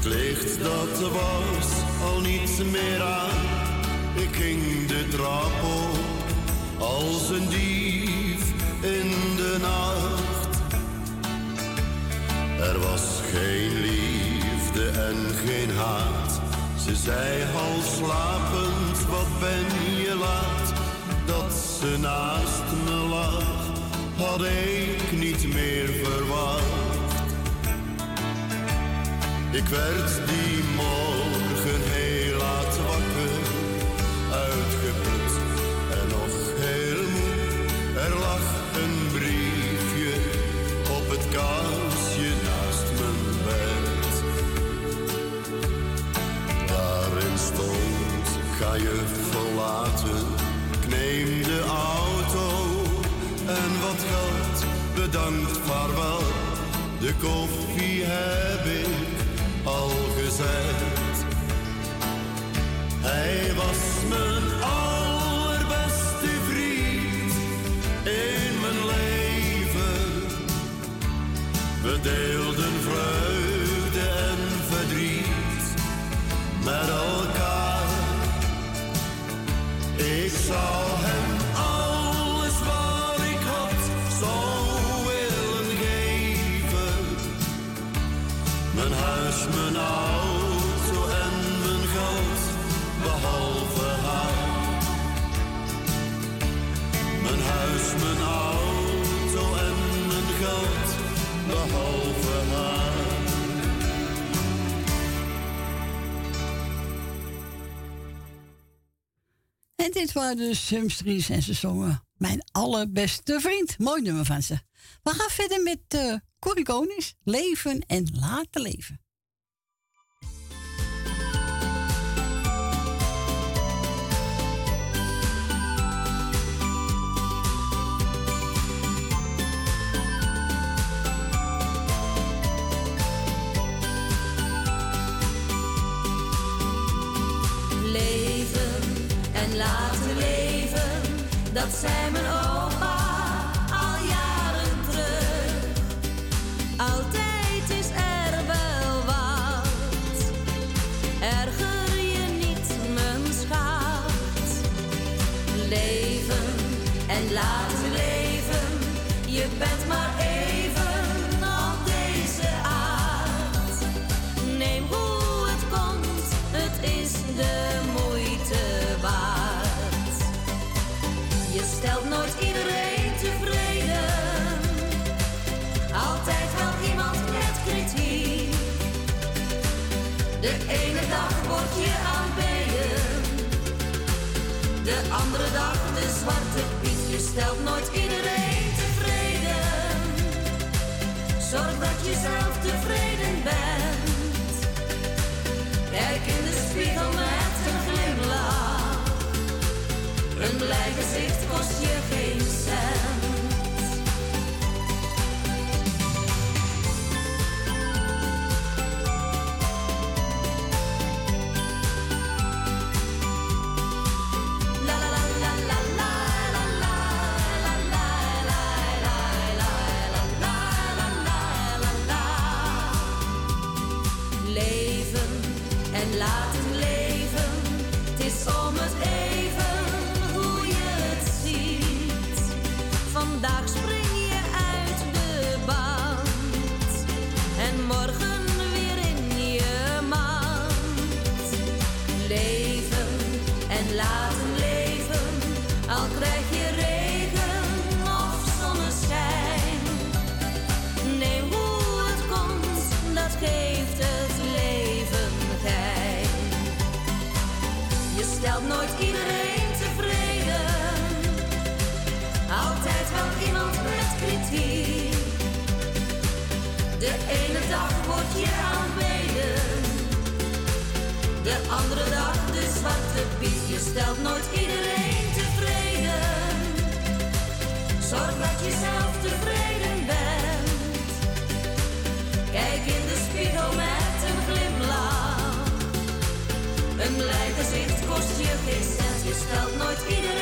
Het licht dat was al niet meer aan. Ik ging de trap op als een dief in de nacht. Er was geen liefde en geen haat. Ze zei half slapend, wat ben je laat? Dat ze naast me lag, had ik niet meer Ik werd die morgen heel laat wakker, uitgeput en nog heel moe. Er lag een briefje op het kastje naast mijn bed. Daarin stond, ga je verlaten, ik neem de auto en wat geld, bedankt, vaarwel. De koffie heb ik al gezet. Hij was mijn allerbeste vriend in mijn leven. We deelden vreugde en verdriet met elkaar. Ik zou dit waren de Sumstries en ze zongen Mijn allerbeste vriend. Mooi nummer van ze. We gaan verder met uh, Leven en Laten Leven. Leven en dat zei mijn opa al jaren terug. Stelt nooit iedereen tevreden, zorg dat je zelf tevreden bent. Kijk in de spiegel met een glimlach. Een blij gezicht kost je geen cent. De ene dag word je aanbeden, de andere dag de zwarte piet. Je stelt nooit iedereen tevreden. Zorg dat je zelf tevreden bent. Kijk in de spiegel met een glimlach. Een blij gezicht kost je geen cent. Je stelt nooit iedereen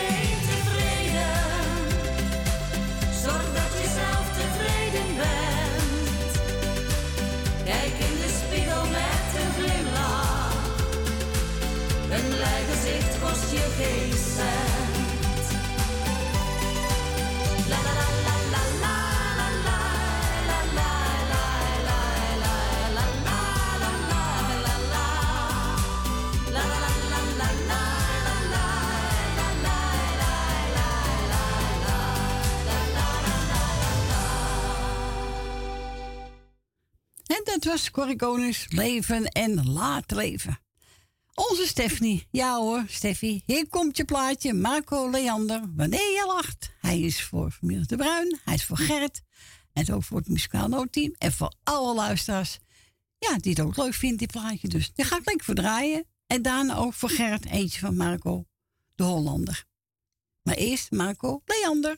was Corrie Leven en Laat Leven. Onze Stephanie. Ja hoor, Steffi. Hier komt je plaatje. Marco Leander. Wanneer je lacht. Hij is voor familie de Bruin. Hij is voor Gert. En ook voor het muzikaal noodteam. En voor alle luisteraars. Ja, die het ook leuk vindt, die plaatje. Dus die ga ik lekker voor draaien. En daarna ook voor Gert. Eentje van Marco de Hollander. Maar eerst Marco Leander.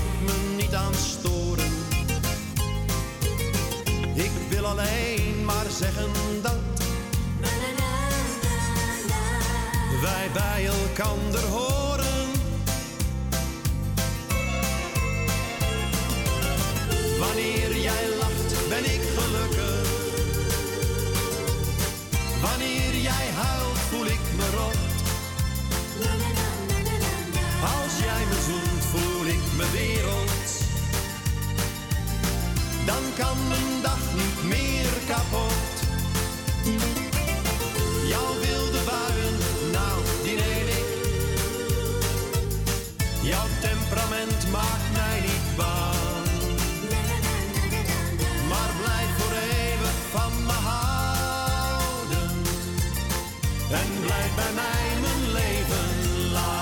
alleen maar zeggen dat wij bij elkander horen. Wanneer jij lacht, ben ik gelukkig. Wanneer jij huilt, Dan kan mijn dag niet meer kapot. Jouw wilde buien, nou, die neem ik. Jouw temperament maakt mij niet bang. Maar blijf voor eeuwig van me houden. En blijf bij mij mijn leven lang.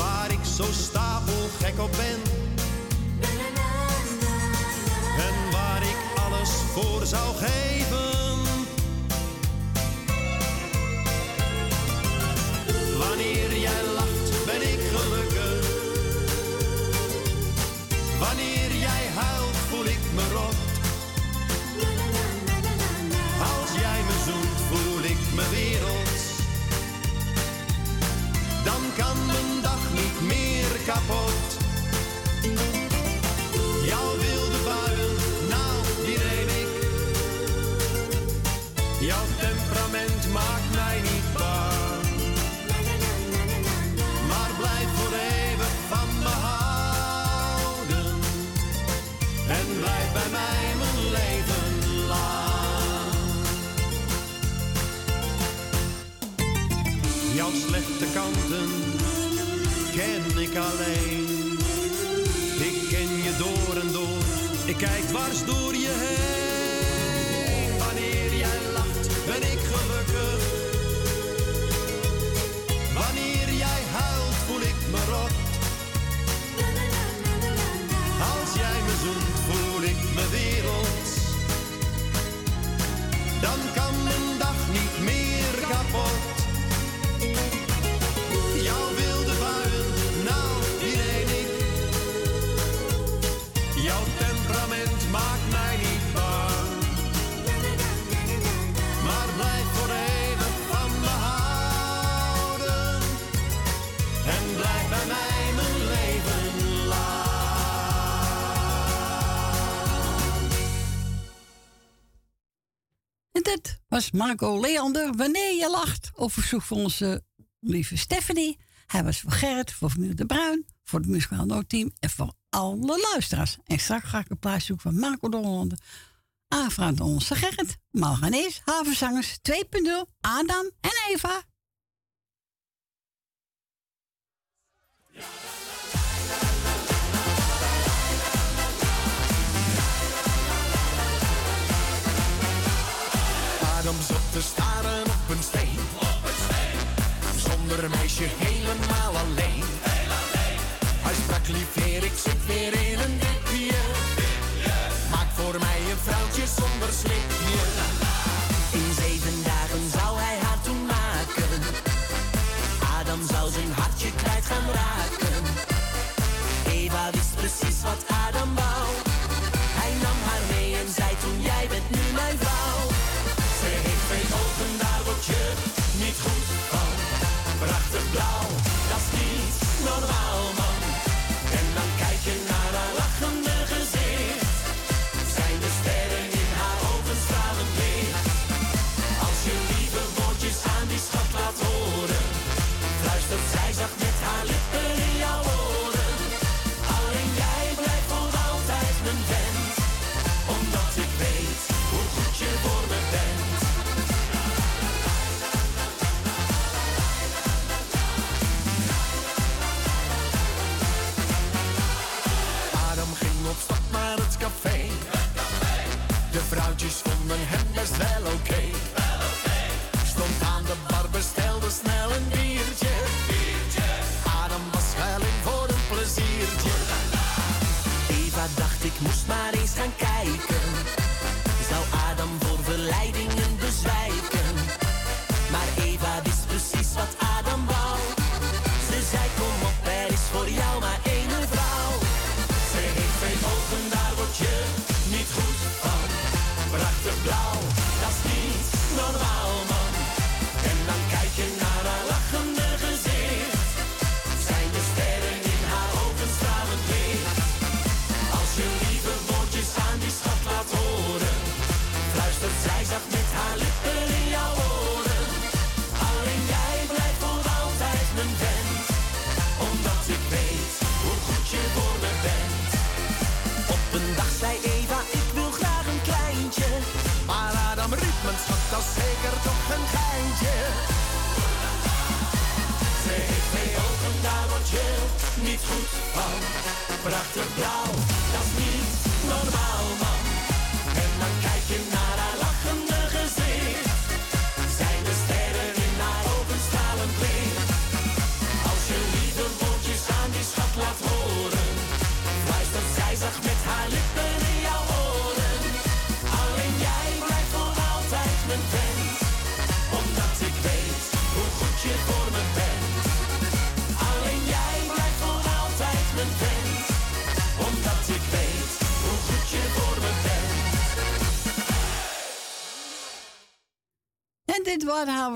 Waar ik zo stapelgek op ben. En waar ik alles voor zou geven. Kijk dwars door Marco Leander. Wanneer je lacht. Op verzoek van onze lieve Stephanie. Hij was voor Gerrit, voor familie De Bruin, voor het muzikaal noodteam en voor alle luisteraars. En straks ga ik een plaats zoeken van Marco Dollande. Aanvraag onze Gerrit, Malganees, Havenzangers 2.0, Adam en Eva. te staren op een steen. Zonder meisje helemaal alleen. Heel alleen. Hij sprak lief weer, ik zit weer in een dipje. Maak voor mij een vrouwtje zonder slipje. In zeven dagen zou hij haar toen maken. Adam zou zijn hartje kwijt gaan raken. Eva wist precies wat hij dat is zeker toch een geintje. Ze heeft mij ook een dametje niet goed van. Prachtig blauw, dat is niet normaal man. En dan kijk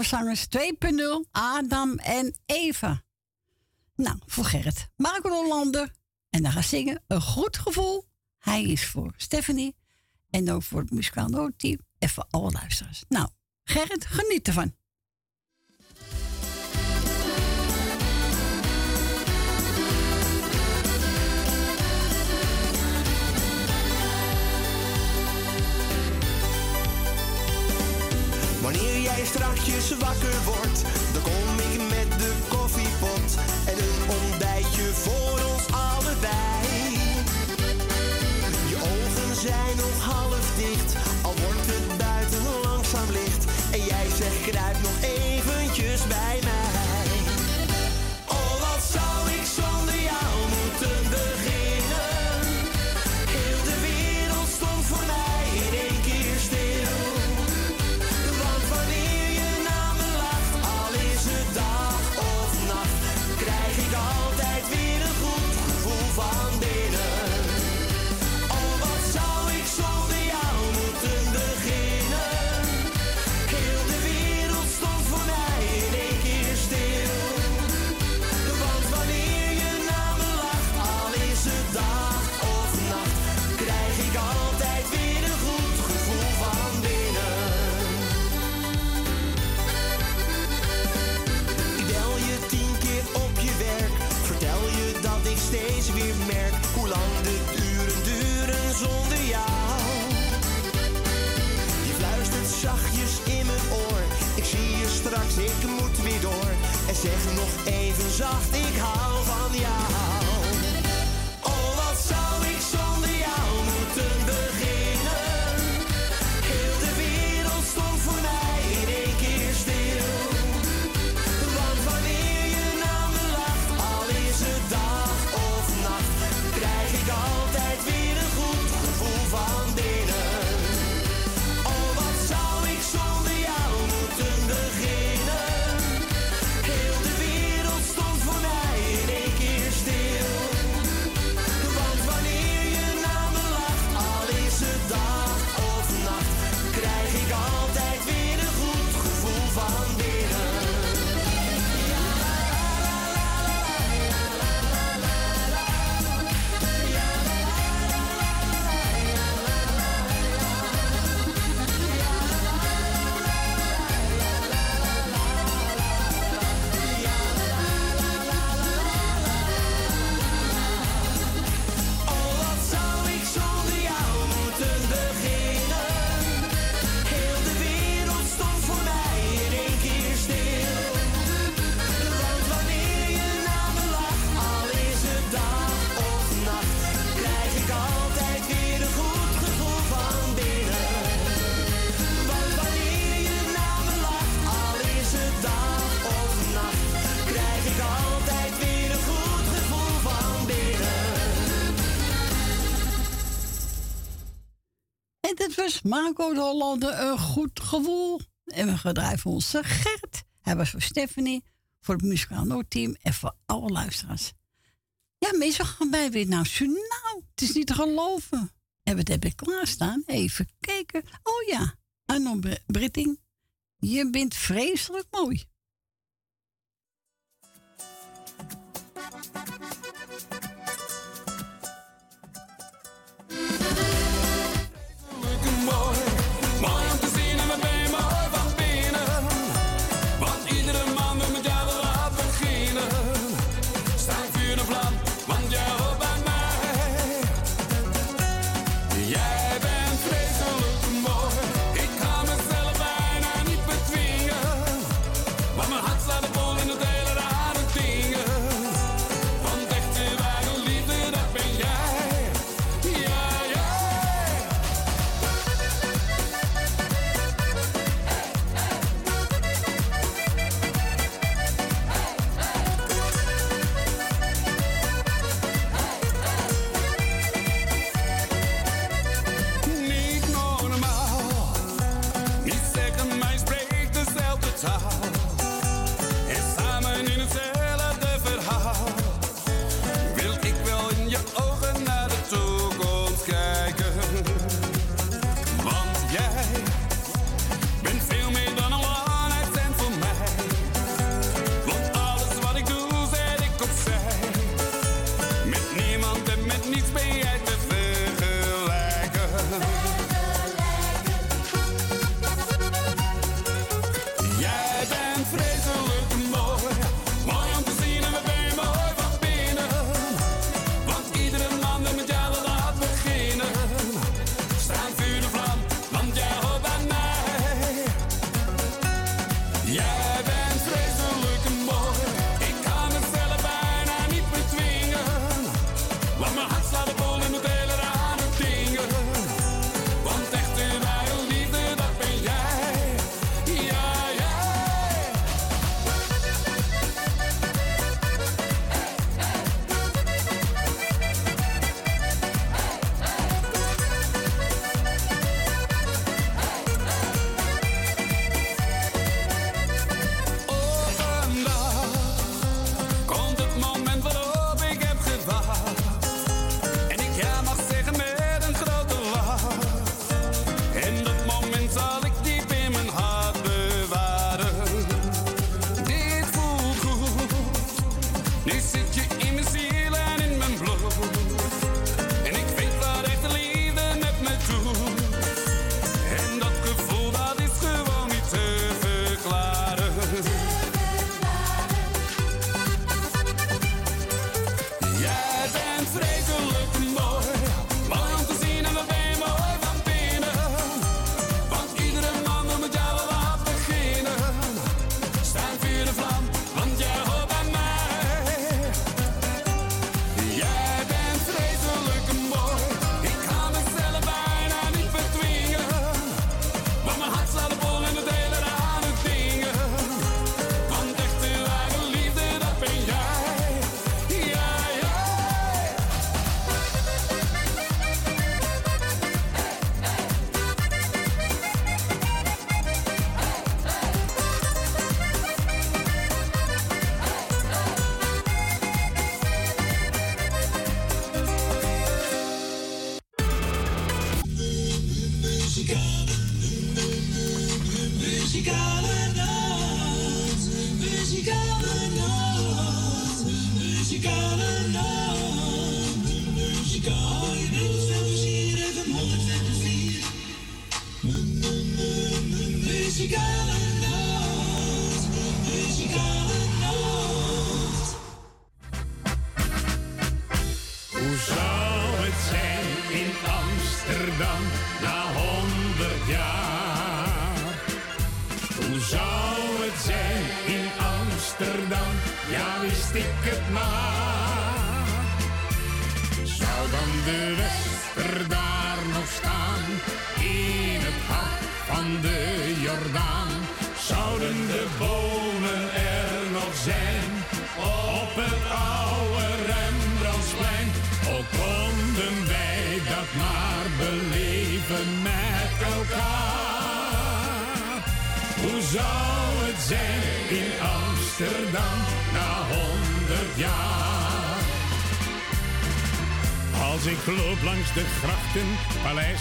Zangers 2.0, Adam en Eva. Nou, voor Gerrit. Marco Hollander. En dan gaat zingen Een Goed Gevoel. Hij is voor Stephanie. En ook voor het muzikaal team. En voor alle luisteraars. Nou, Gerrit, geniet ervan. Wanneer jij strakjes wakker wordt, dan kom ik met de koffiepot en een ontbijtje voor ons allebei. Je ogen zijn nog half dicht, al wordt het buiten langzaam licht en jij zegt kruip nog één. Marco de Hollande een goed gevoel. En we gedrijven onze Gert. Hij was voor Stephanie, voor het muzikaal team en voor alle luisteraars. Ja, meestal gaan wij weer naar nou, Het is niet te geloven. En wat heb ik klaarstaan? Even kijken. Oh ja, Arno Britting. Je bent vreselijk mooi. more.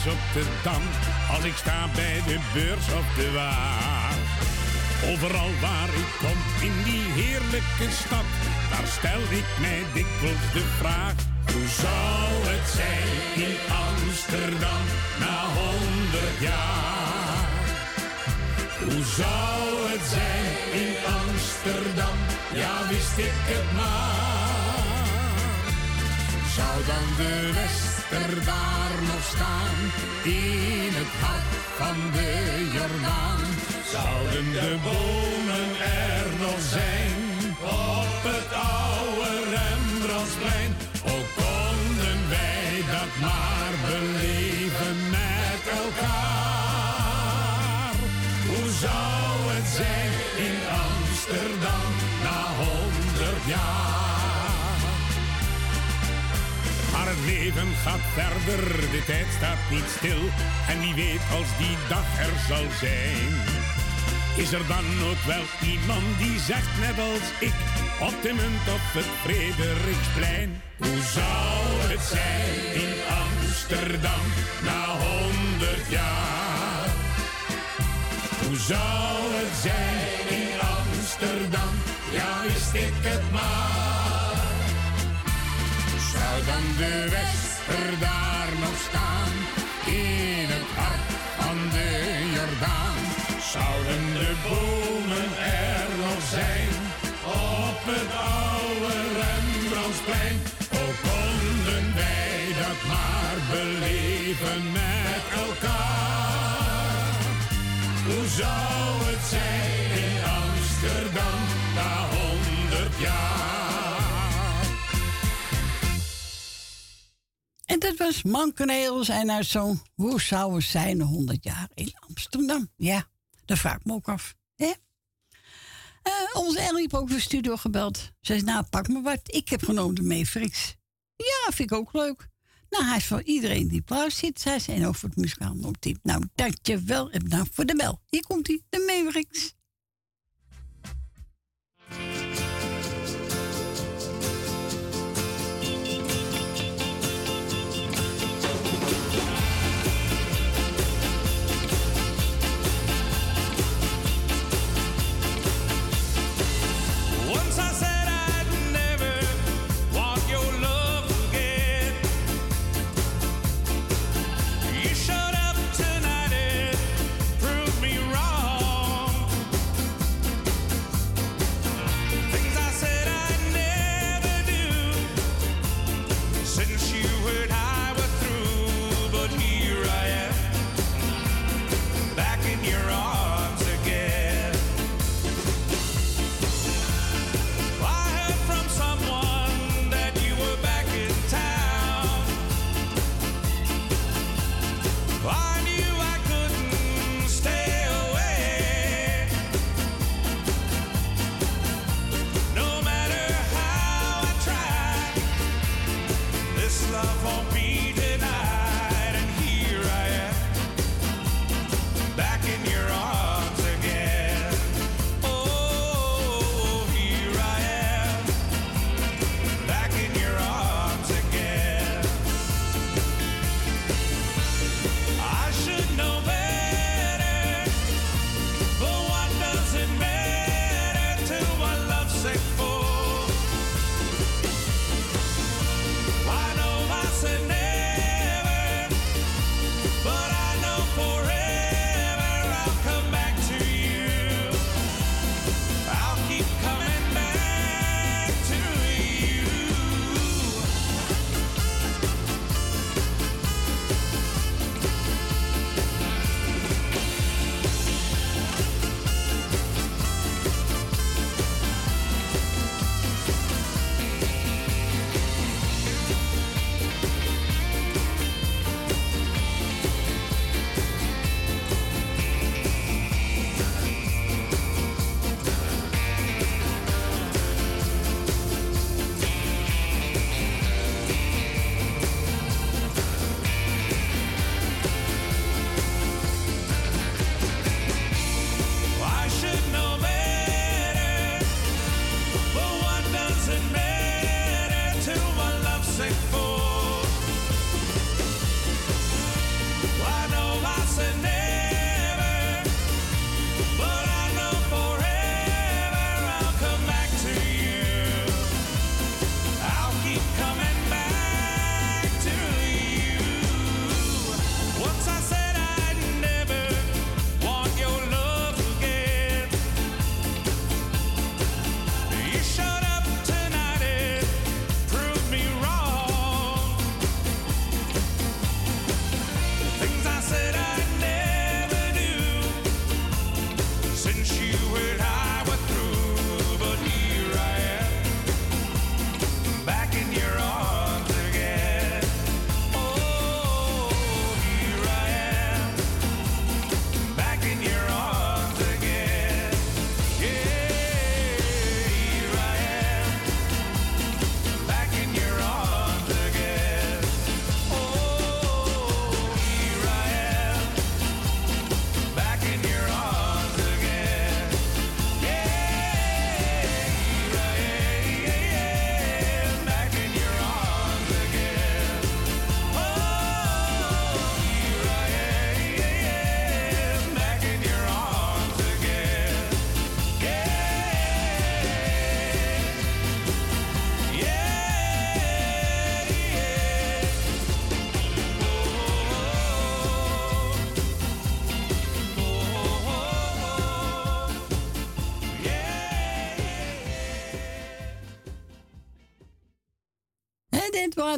Op de. Als ik sta bij de beurs op de Waag. Overal waar ik kom in die heerlijke stad, daar stel ik mij dikwijls de vraag. Hoe zou het zijn in Amsterdam na honderd jaar? Hoe zou het zijn in Amsterdam? Ja, wist ik het maar. Zou dan de Wester daar nog staan, in het hart van de Jordaan? Zouden de bomen er nog zijn, op het oude Rembrandtsplein? Ook konden wij dat maar beleven met elkaar. Hoe zou het zijn in Amsterdam na honderd jaar? Leven gaat verder, de tijd staat niet stil. En wie weet als die dag er zal zijn. Is er dan ook wel iemand die zegt net als ik, op de munt op het Frederiksplein. Hoe zou het zijn in Amsterdam na honderd jaar? Hoe zou het zijn in Amsterdam? Ja, wist ik het maar. Zou dan de Wester daar nog staan, in het hart van de Jordaan? Zouden de bomen er nog zijn, op het oude Rembrandtsplein? Ook konden wij dat maar beleven met elkaar. Hoe zou het zijn in Amsterdam En dat was Mankeneels en uit zo'n Hoe zou het zijn 100 jaar in Amsterdam? Ja, dat vraag ik me ook af. Eh, onze Ellie heeft ook de studio gebeld. Ze zei, nou pak me wat. Ik heb genomen de Mavericks. Ja, vind ik ook leuk. Nou, hij is voor iedereen die applaus zit. Zij zijn over het muzikaal noodteam. Nou, dankjewel en bedankt voor de bel. Hier komt hij, de Mavericks.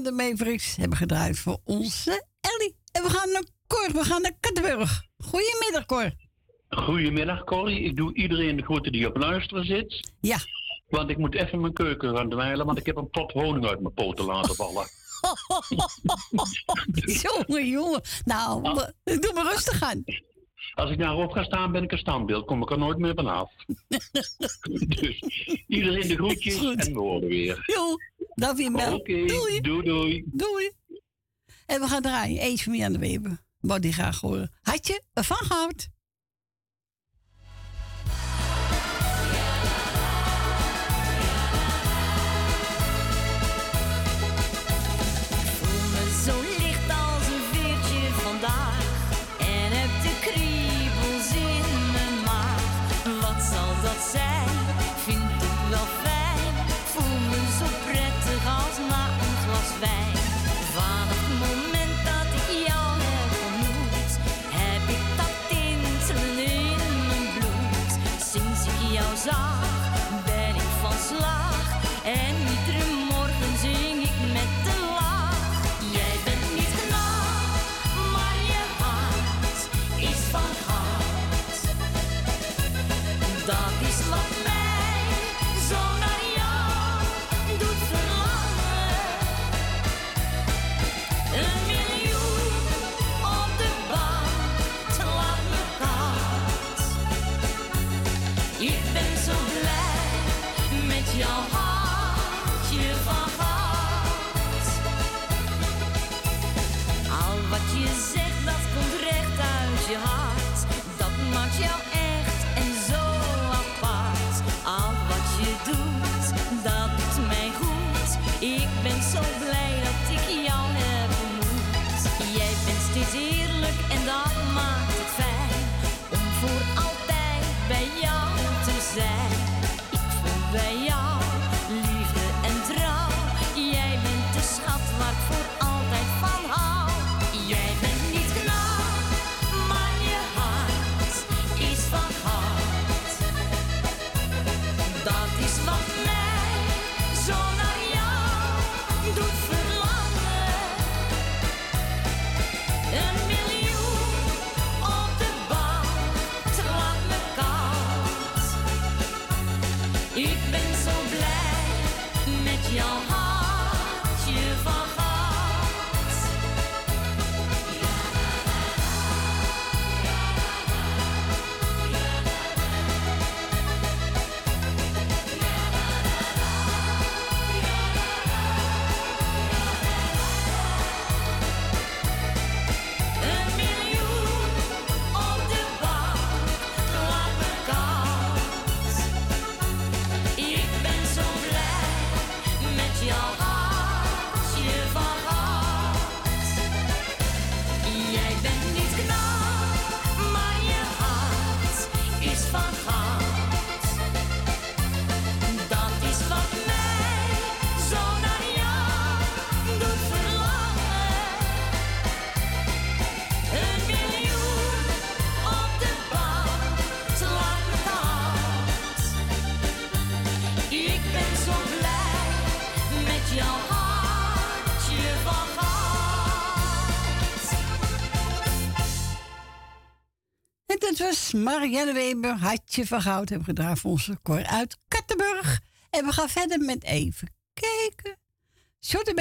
De Mavericks hebben gedraaid voor onze Ellie. En we gaan naar Cor, we gaan naar Kattenburg. Goedemiddag, Cor. Goedemiddag, Corrie. Ik doe iedereen de groeten die op luisteren zit. Ja. Want ik moet even mijn keuken gaan dweilen, want ik heb een pot honing uit mijn poten laten vallen. (laughs) jongen, jongen. Nou, nou, doe me rustig aan. Als ik daarop ga staan, ben ik een standbeeld. Kom ik er nooit meer vanaf. (laughs) dus iedereen de groetjes en we horen weer. Jo, Dag je Oké, okay. doei. doei. Doei. En we gaan draaien. Eentje meer aan de Weber. Wat die graag horen. Had je ervan gehouden? Marianne Weber, Hartje van Goud, hebben gedraafd voor onze koor uit Kattenburg. En we gaan verder met even kijken. Short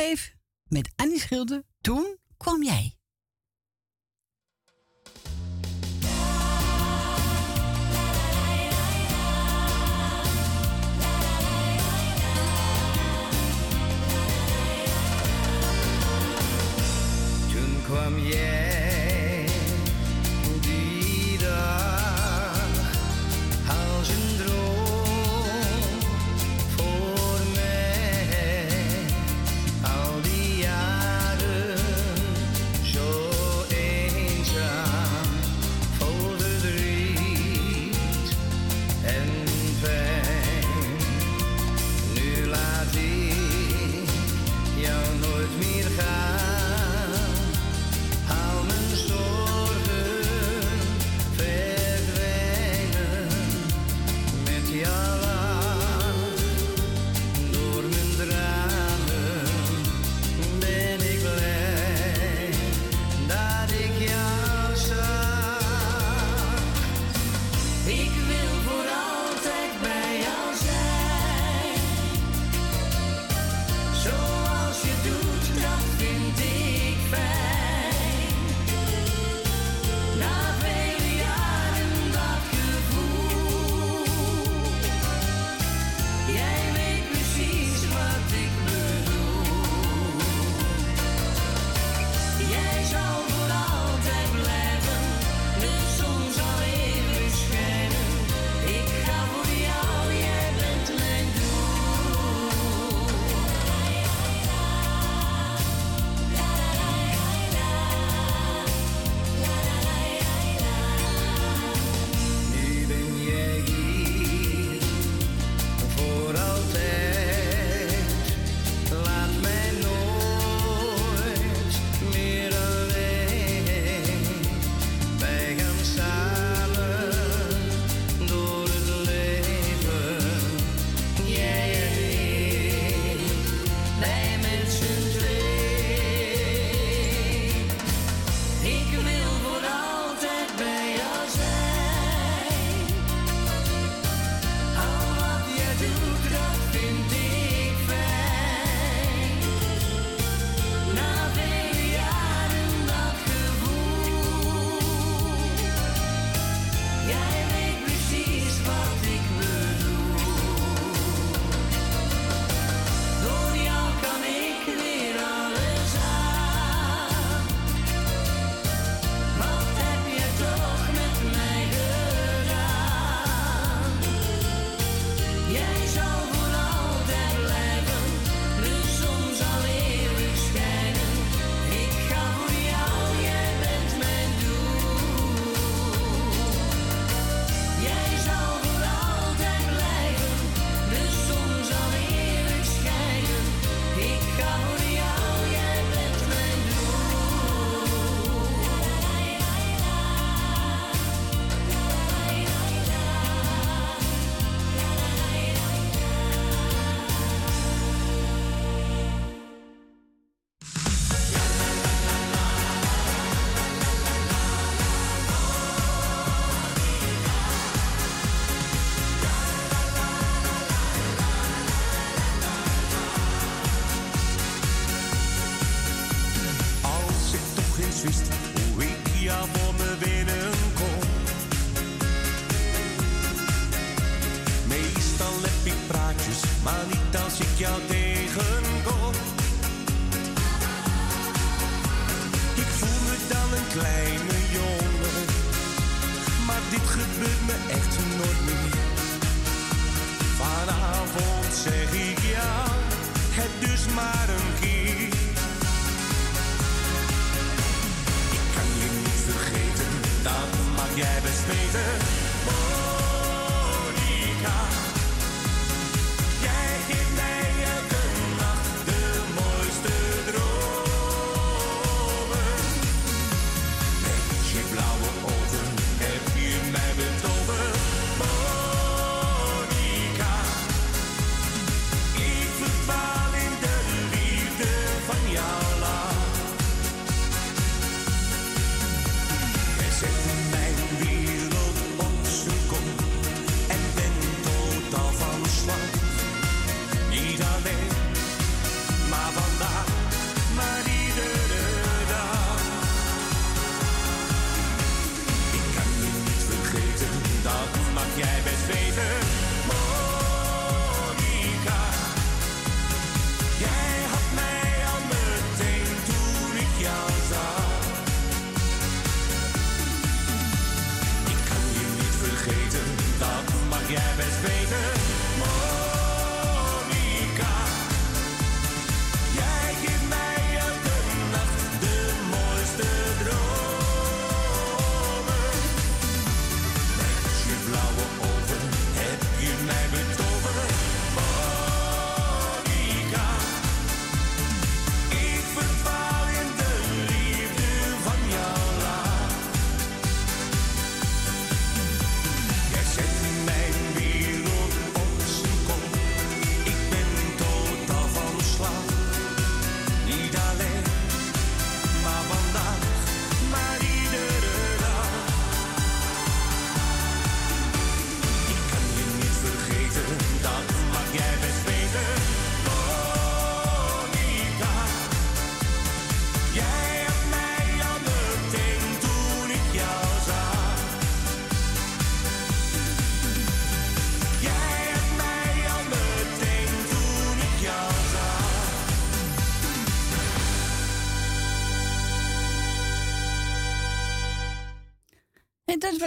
met Annie Schilder, toen kwam jij.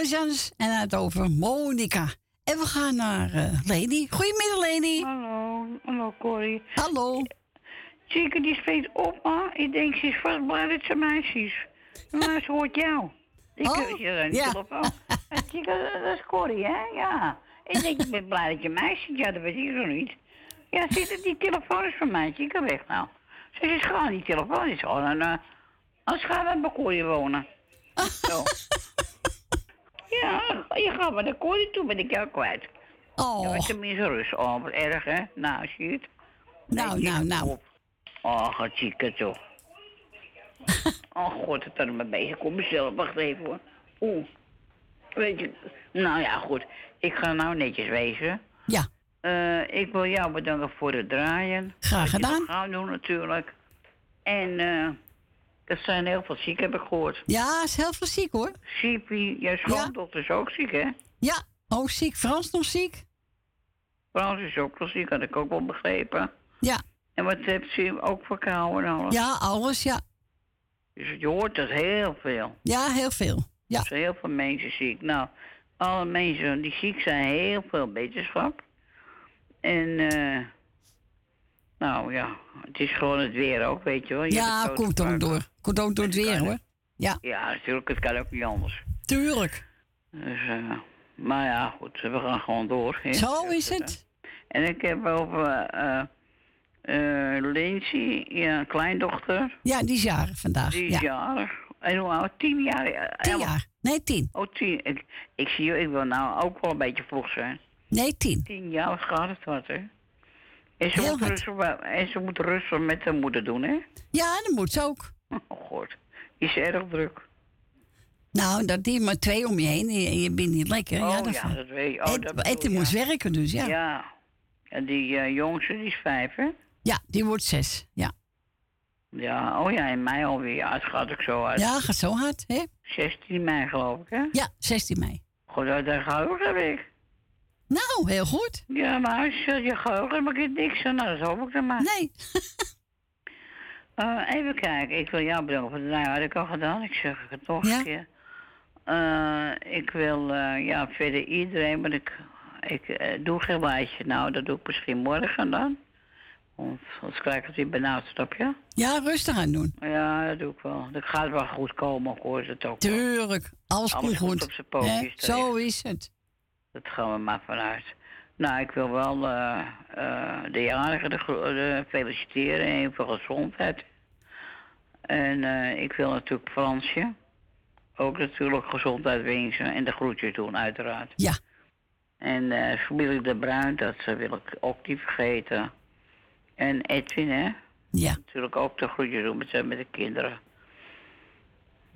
Jans en het over Monica. En we gaan naar eh, Leni. Goedemiddag, Leni. Hallo, hallo Corrie. Hallo. Chieke die spreekt op, maar ik denk ze is vast blij dat ze meisje is. Maar ze hoort jou. Ik Oh, je aan ja. telefoon. Chieke, dat is Corrie, hè? Ja. Ik denk, ik ben blij dat je meisje is. Ja, dat weet ik zo niet. Ja, zit het, die telefoon is van mij. Chieke, weg nou. Ze is gewoon die telefoon. is gewoon een... eh, Als gaan we bij Corrie wonen. (laughs) Zo. Ja, je gaat maar naar Corrie toe, ben ik jou kwijt. Oh. Ja, tenminste rust. Oh, wat erg, hè? Nou, zie je het? Nou, nou, nou. Oh, gaat zieke toch. (laughs) oh god, het er maar bezig. Kom mezelf, wacht even hoor. Oeh. Weet je, nou ja, goed. Ik ga nou netjes wezen. Ja. Eh, ik wil jou bedanken voor het draaien. Graag gedaan. dat doen natuurlijk. En eh er zijn heel veel ziek, heb ik gehoord. Ja, is heel veel ziek hoor. Siepie, jouw schoondochter is ook ziek, hè? Ja, ook ziek. Frans nog ziek? Frans is ook wel ziek, had ik ook wel begrepen. Ja. En wat heeft ze ook verkouden en alles? Ja, alles, ja. Dus je hoort dat heel veel. Ja, heel veel. Ja. Er zijn heel veel mensen ziek. Nou, alle mensen die ziek zijn, heel veel beterschap. En, eh nou ja, het is gewoon het weer ook, weet je wel. Je Ja, het komt ook door. Komt ook door het weer hoor. Ja. Ja, natuurlijk, het kan ook niet anders. Tuurlijk. Dus, eh, maar ja, goed, we gaan gewoon door. hè. Zo is het. En ik heb over eh eh Lindsay, ja, kleindochter. Ja, die is jarig vandaag. Die is ja. jarig. En hoe oud? Tien jaar? eh, Tien jaar. Nee, tien. Oh, tien. Ik, ik zie je, ik wil nou ook wel een beetje vroeg zijn. Nee, tien. Tien jaar gaat het wat, hè? En ze, Heel moet rustig, en ze moet rustig met haar moeder doen, hè? Ja, dat moet ze ook. Oh, god. Is ze erg druk? Nou, dat die maar twee om je heen en je bent niet lekker. Oh, ja, ja, dat, weet je. Oh, en, dat moest ja. werken dus, ja. ja. Ja. En die eh, jongste, die is vijf, hè? die wordt zes. Ja, Ja, oh ja, in mei alweer. Ja, het gaat ook zo uit. ja gaat zo hard, hè? 16 mei, geloof ik, hè? Ja, 16 mei. God, daar- daar gaat ook een week. Nou, heel goed. Ja, maar als je je geheugen niks aan. Nou, dat hoop ik dan maar. Nee. (laughs) Eh, even kijken. Ik wil jou bedanken nou, had ik al gedaan. Ik zeg het nog een keer. Eh, ik wil, eh, ja, verder iedereen, maar ik, ik doe geen lijstje. Nou, dat doe ik misschien morgen dan. Want anders krijg ik het weer benauwd, snap je? Ja, rustig aan doen. Ja, dat doe ik wel. Dat gaat wel goed komen, ik hoor het ook. Tuurlijk. Alles, Alles goed goed. op zijn pootjes. Zo is het. Dat gaan we maar vanuit. Nou, ik wil wel eh, eh, de jarigen de, feliciteren en veel gezondheid. En eh, ik wil natuurlijk Fransje ook natuurlijk gezondheid wensen en de groetjes doen, uiteraard. Ja. En familie De Bruin, dat wil ik ook niet vergeten. En Edwin, hè? Ja. Natuurlijk ook de groetjes doen met, met de kinderen.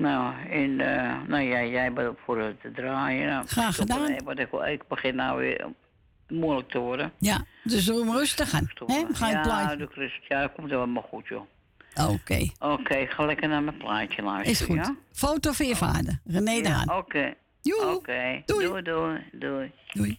Nou, en eh, nou ja, jij bent voor het draaien. Nou, Graag gedaan. Want ik, ik begin nou weer moeilijk te worden. Ja, dus doe hem rustig aan. Hè? Ga je ja, plaatje. Christ, ja, dat komt helemaal goed, joh. Oké. Oké, ga lekker naar mijn plaatje luisteren, Is goed. ja? Foto van je vader. René de Ja, Haan. Oké. Joe. Oké. Doei. Doei, doei, doei. Doei.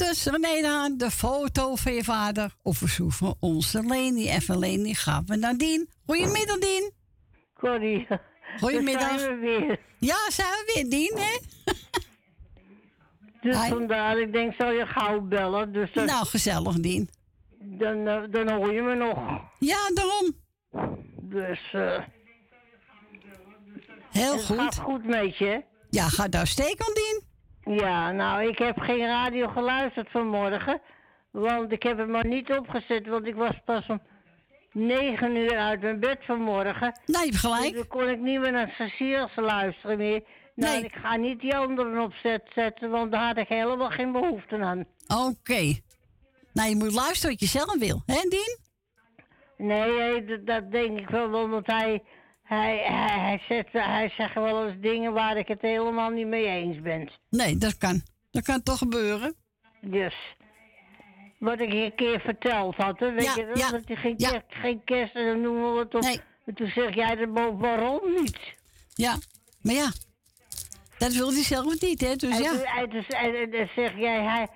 Is René de foto van je vader. Op verzoek van onze Leni. En van Leni gaan we naar Dien. Goedemiddag, Dien. Corrie. Goedemiddag. Daar zijn we weer. Ja, zijn we weer, Dien, hè? Dus Hi. vandaar, ik denk, zal je gauw bellen. Dus Nou, gezellig, Dien. dan, eh, dan hoor je me nog. Ja, daarom. Dus, eh Heel het goed. gaat goed met je. hè? Ja, gaat daar steken, Dien? Ja, nou, ik heb geen radio geluisterd vanmorgen. Want ik heb het maar niet opgezet, want ik was pas om negen uur uit mijn bed vanmorgen. Nee, je hebt gelijk. Dus dan kon ik niet meer naar Ceciles luisteren meer. Nou, ik ga niet die anderen op zet zetten, want daar had ik helemaal geen behoefte aan. Oké. Nou, je moet luisteren wat je zelf wil, hè, Dien? Nee, nee, dat, dat denk ik wel, want hij, hij, hij, hij, zet, hij zegt wel eens dingen waar ik het helemaal niet mee eens ben. Nee, dat kan. Dat kan toch gebeuren? Dus, wat ik een keer verteld had, hè, weet Ja, je wel, ja, dat je geen, kerst, geen kerst en dan noemen we het op. En toen zeg jij boven, waarom niet? Ja, maar ja, dat wil hij zelf niet, hè? Dus en, ja. en, dus- en, en dan zeg jij, hij,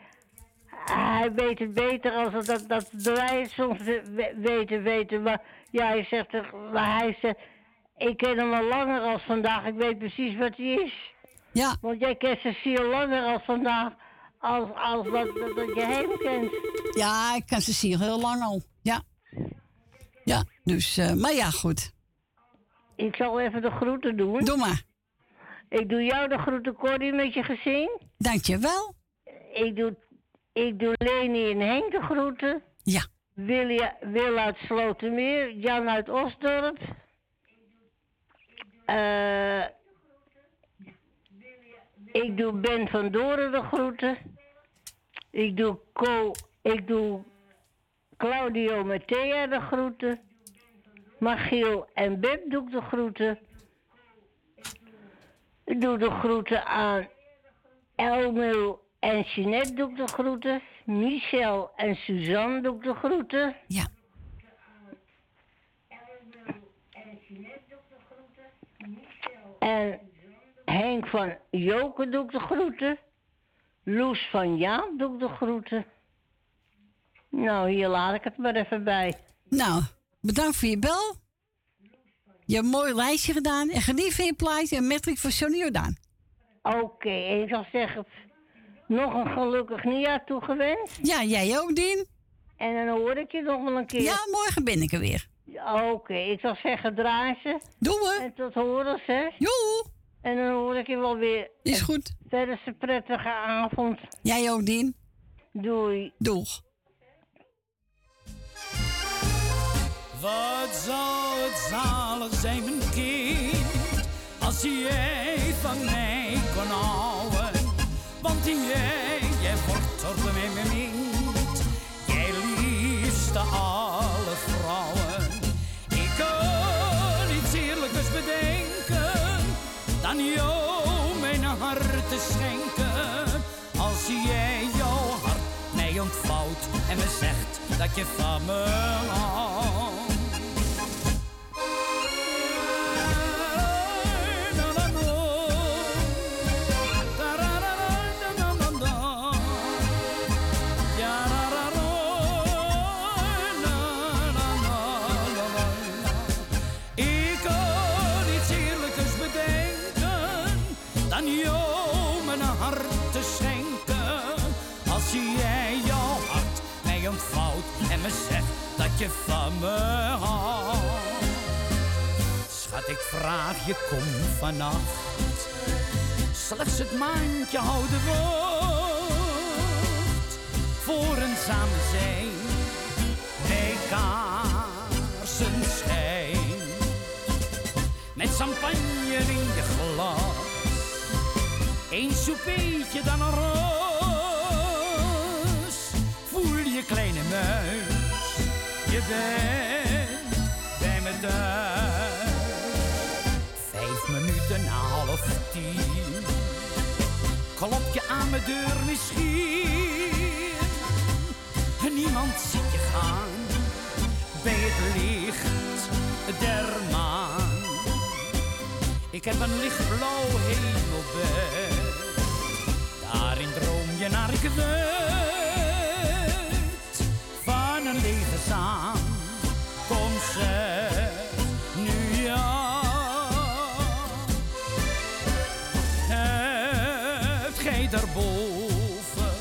hij weet het beter als het dat, dat wij het soms we- weten, weten. Maar ja, hij zegt, toch- maar hij zegt, ik ken hem al langer als vandaag, ik weet precies wat hij is. Ja. Want jij kent Cecile langer als vandaag, als, als dat, dat, dat je hem kent. Ja, ik ken Cecile heel lang al. Ja. Ja, dus, eh, maar ja, goed. Ik zal even de groeten doen. Doe maar. Ik doe jou de groeten, Corrie, met je gezin. Dankjewel. Ik doe, ik doe Leni en Henk de groeten. Ja. Wil, Wil uit Slotermeer, Jan uit Osdorp. Eh, ik doe Ben van Doren de groeten. Ik doe, Co, ik doe Claudio met Thea de groeten. Magiel en Beb doe ik de groeten. Ik doe de groeten aan Elmil en Jeanette doe ik de groeten. Michel en Suzanne doe ik de groeten. Ja. En Henk van Joke doe ik de groeten. Loes van Jaap doe ik de groeten. Nou, hier laat ik het maar even bij. Nou, bedankt voor je bel. Je hebt een mooi lijstje gedaan. En geniet van je plaatje en metric voor Johnny Jordaan. Oké, ik zou zeggen, nog een gelukkig nieuwjaar toegewenst. Ja, jij ook, Dien. En dan hoor ik je nog wel een keer. Ja, morgen ben ik er weer. Oké, ik zou zeggen draaien. Doen we. En tot horen, hè. Joe. En dan hoor ik je wel weer. Is goed. Verder is een prettige avond. Jij ook, Dien. Doei. Doeg. Wat zou het zalig zijn, mijn kind, als jij van mij kon houden. Want jij, jij wordt er met me niet, jij liefste alle en me zegt dat je van me houdt. Je van me. Schat, ik vraag je, kom vannacht. Slechts het maandje houden wordt voor een samen zijn bij kaarsenschijn. Met champagne in je glas, een soupeetje dan een roos. Voel je kleine muis, je bent bij me thuis. Vijf minuten na half tien, klop je aan mijn deur misschien. En niemand ziet je gaan bij het licht der maan. Ik heb een lichtblauw hemelbed, daarin droom je naar ik van een leven samen. Kom zeg nu ja. Hebt gij daarboven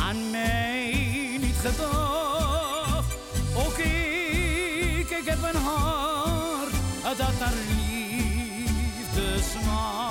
aan mij niet gedacht? Ook ik, ik heb een hart dat naar liefde smaakt.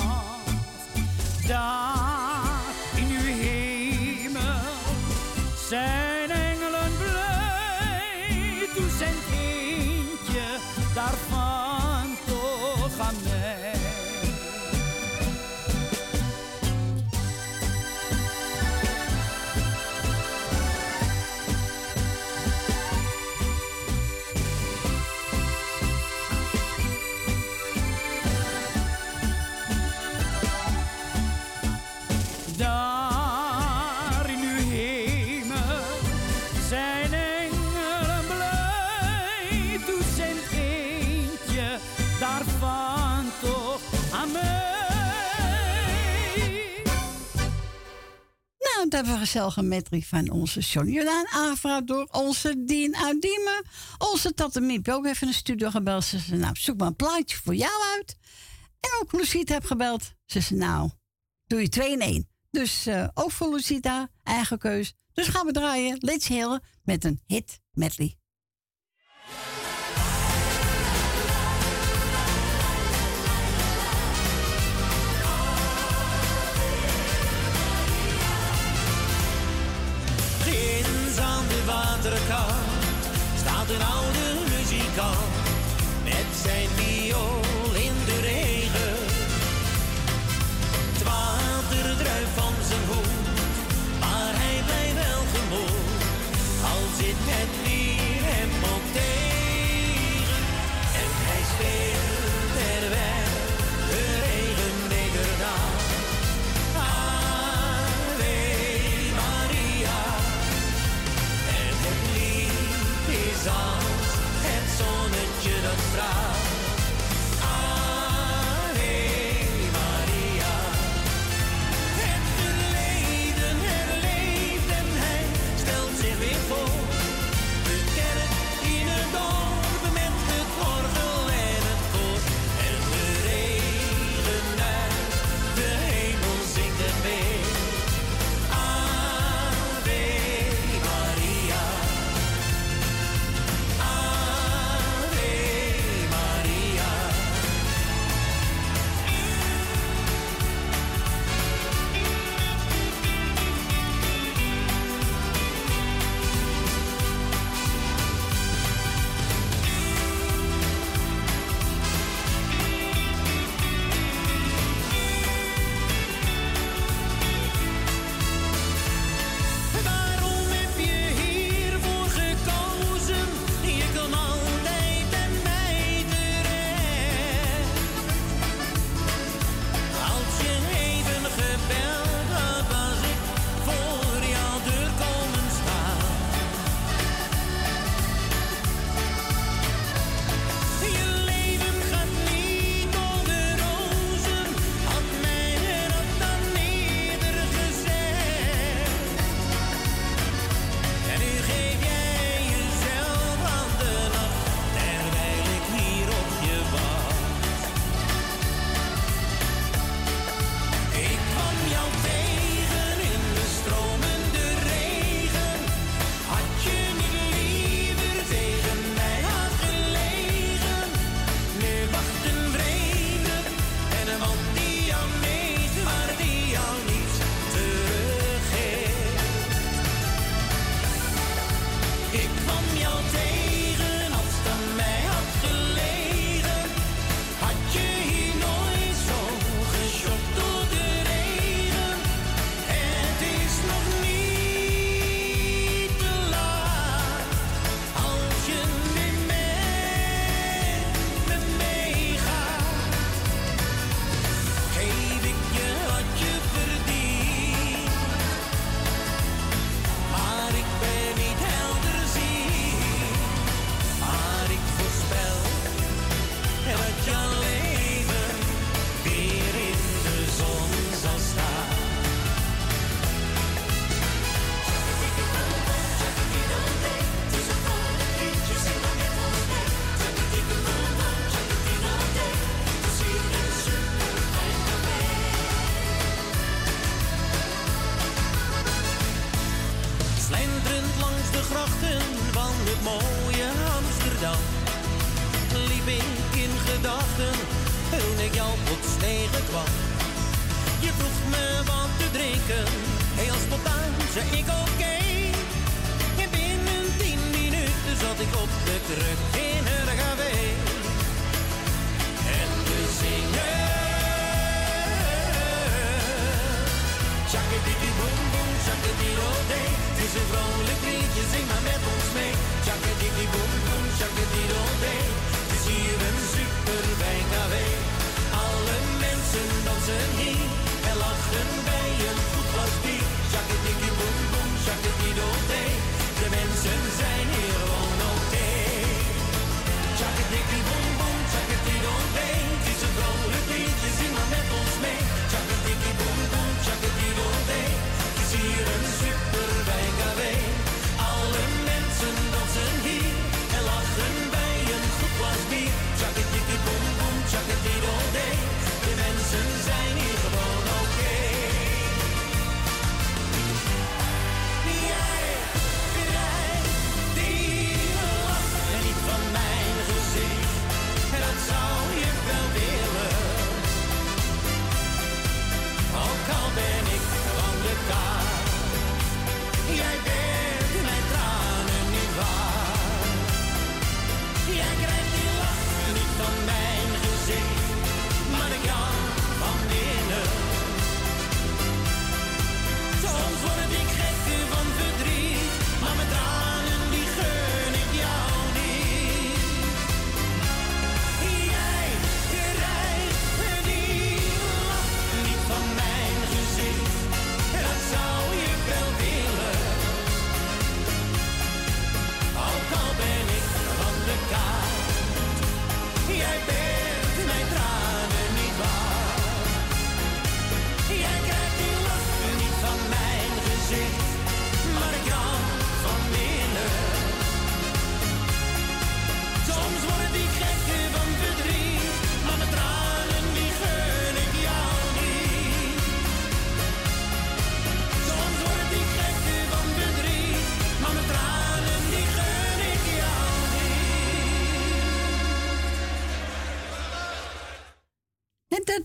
hebben we gezellige metrie van onze Johnny Jordaan aangevraagd door onze Dien uit Diemen. Onze tante Miep ook even een studio gebeld. Ze zei, nou, zoek maar een plaatje voor jou uit. En ook Lucita heb gebeld. Ze zei, nou, doe je twee in één. Dus eh, ook voor Lucita, eigen keus. Dus gaan we draaien, Let's Helen, met een hit metrie. andere kant.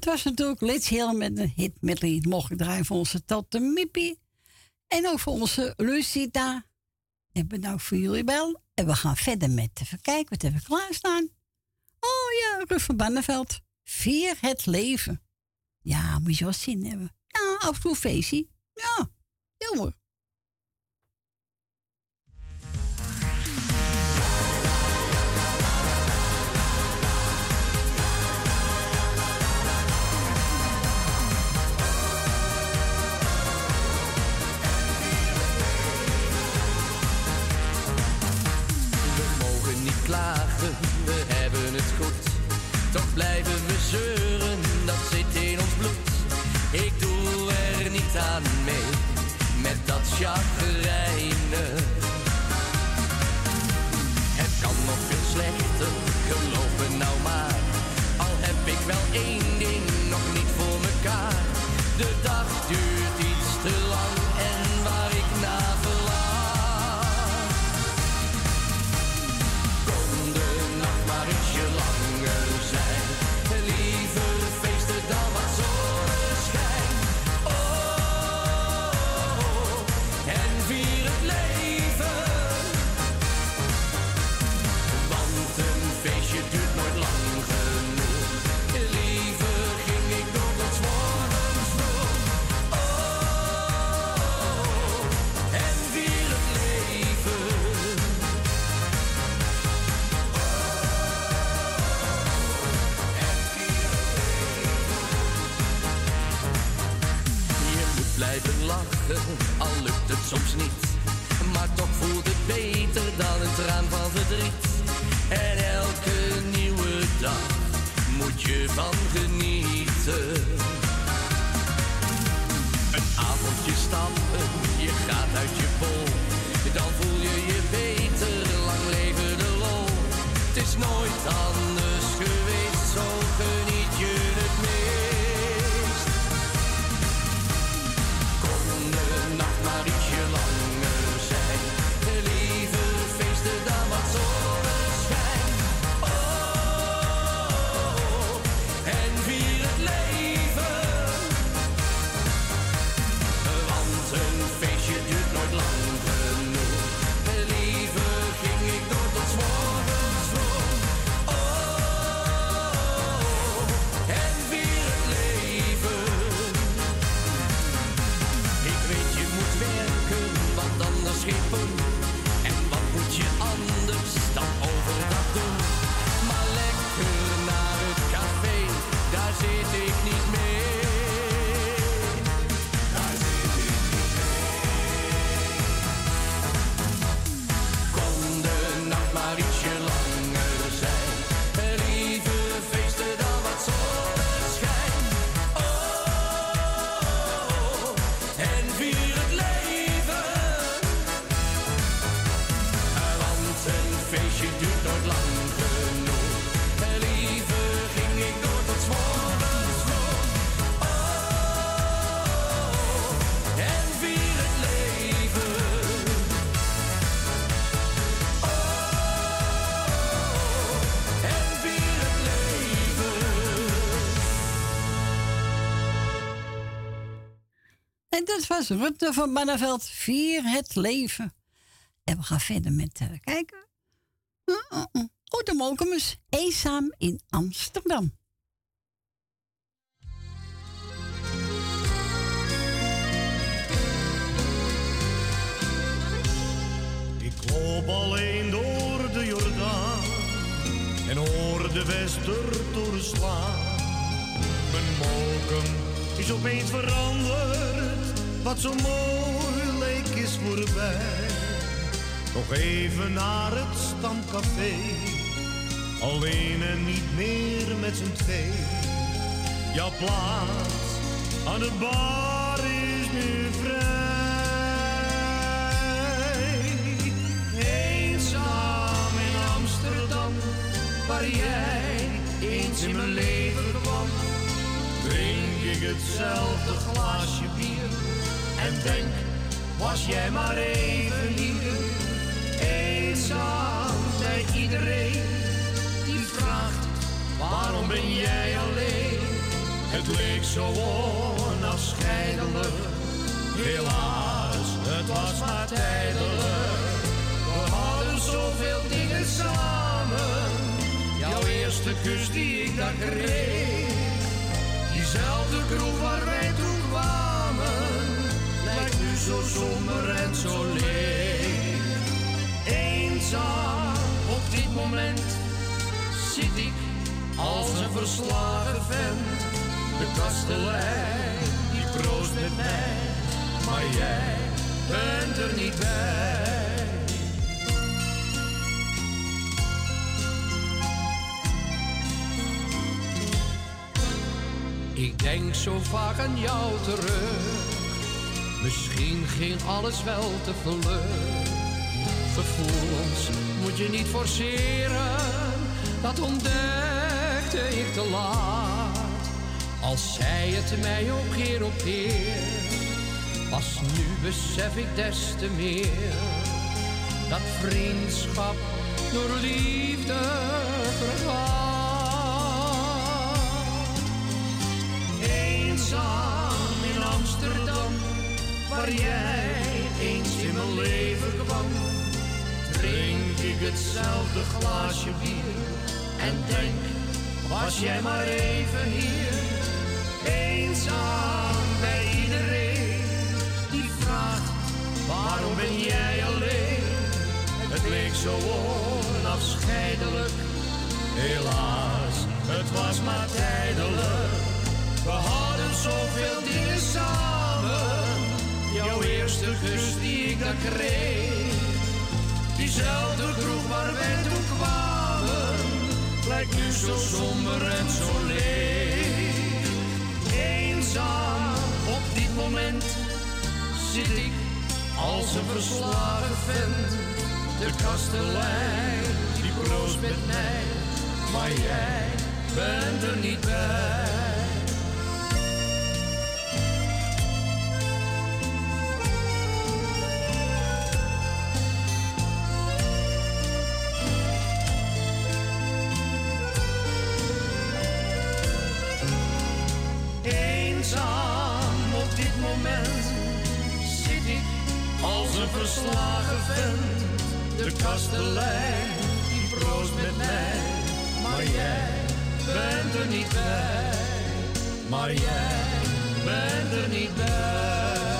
het was natuurlijk Let's heel met een hit met Mocht ik draaien voor onze tante Mippie. En ook voor onze Lucita. En bedankt nou voor jullie bel. En we gaan verder met even kijken wat hebben we klaarstaan. Oh ja, Ruf van Banneveld. Vier het leven. Ja, moet je wel zin hebben. Ja, af en toe feestje. Ja, jammer. we hebben het goed. Toch blijven we zeuren, dat zit in ons bloed. Ik doe er niet aan mee, met dat chagrijn. het soms niet. Maar toch voelt het beter dan een traan van verdriet. En elke nieuwe dag moet je van genieten. Een avondje stappen, je gaat uit je vol. Dat was Rutte van Banneveld. Vier het leven. En we gaan verder met eh, kijken. Uh, de Molkemus. Eenzaam in Amsterdam. Ik loop alleen door de Jordaan en hoor de Westertoren slaan. Mijn mokum is opeens veranderd, wat zo mooi leek is voorbij. Nog even naar het stamcafé, alleen en niet meer met z'n twee. Jouw plaats aan de bar is nu vrij. Eenzaam in Amsterdam, waar jij eens in mijn leven kwam. Drink ik hetzelfde glaasje bier en denk, was jij maar even hier. Eenzaam bij iedereen die vraagt, waarom ben jij alleen? Het leek zo onafscheidelijk, helaas, het was maar tijdelijk. We hadden zoveel dingen samen, jouw eerste kus die ik daar kreeg. Diezelfde kroeg waar wij toen nu zo somber en zo leeg. Eenzaam op dit moment zit ik als een verslagen vent. De kastelein die proost met mij, maar jij bent er niet bij. Ik denk zo vaak aan jou terug. Misschien ging alles wel te vlug. Gevoelens moet je niet forceren. Dat ontdekte ik te laat. Als zij het mij ook keer op keer. Pas nu besef ik des te meer. Dat vriendschap door liefde vergaat. Eenzaam in Amsterdam, waar jij eens in mijn leven kwam. Drink ik hetzelfde glaasje bier en denk, was jij maar even hier. Eenzaam bij iedereen die vraagt, waarom ben jij alleen? Het leek zo onafscheidelijk, helaas, het was maar tijdelijk. We hadden zoveel dingen samen. Jouw eerste kus die ik daar kreeg. Diezelfde kroeg waar wij toen kwamen. Lijkt nu zo somber en zo leeg. Eenzaam op dit moment zit ik als een verslagen vent. De kastelein die proost met mij. Maar jij bent er niet bij. Een verslagen vent. De kastelein die proost met mij, maar jij bent er niet bij. Maar jij bent er niet bij.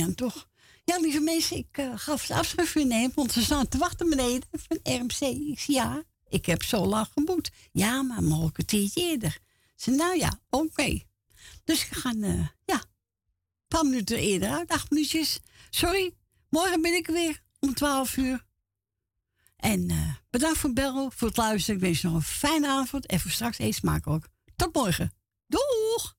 Jan, toch? Ja, lieve mensen, ik gaf het afscheid van nemen, want ze staan te wachten beneden van RMC. Ik zei, ja, ik heb zo lang geboet. Ja, maar mogelijk een tijdje eerder. Ze nou ja, oké. Dus we gaan, eh, ja, een paar minuten eerder uit, acht minuutjes. Sorry, morgen ben ik weer om twaalf uur. En eh, bedankt voor het bellen, voor het luisteren. Ik wens je nog een fijne avond en voor straks eet smakelijk. Tot morgen. Doeg!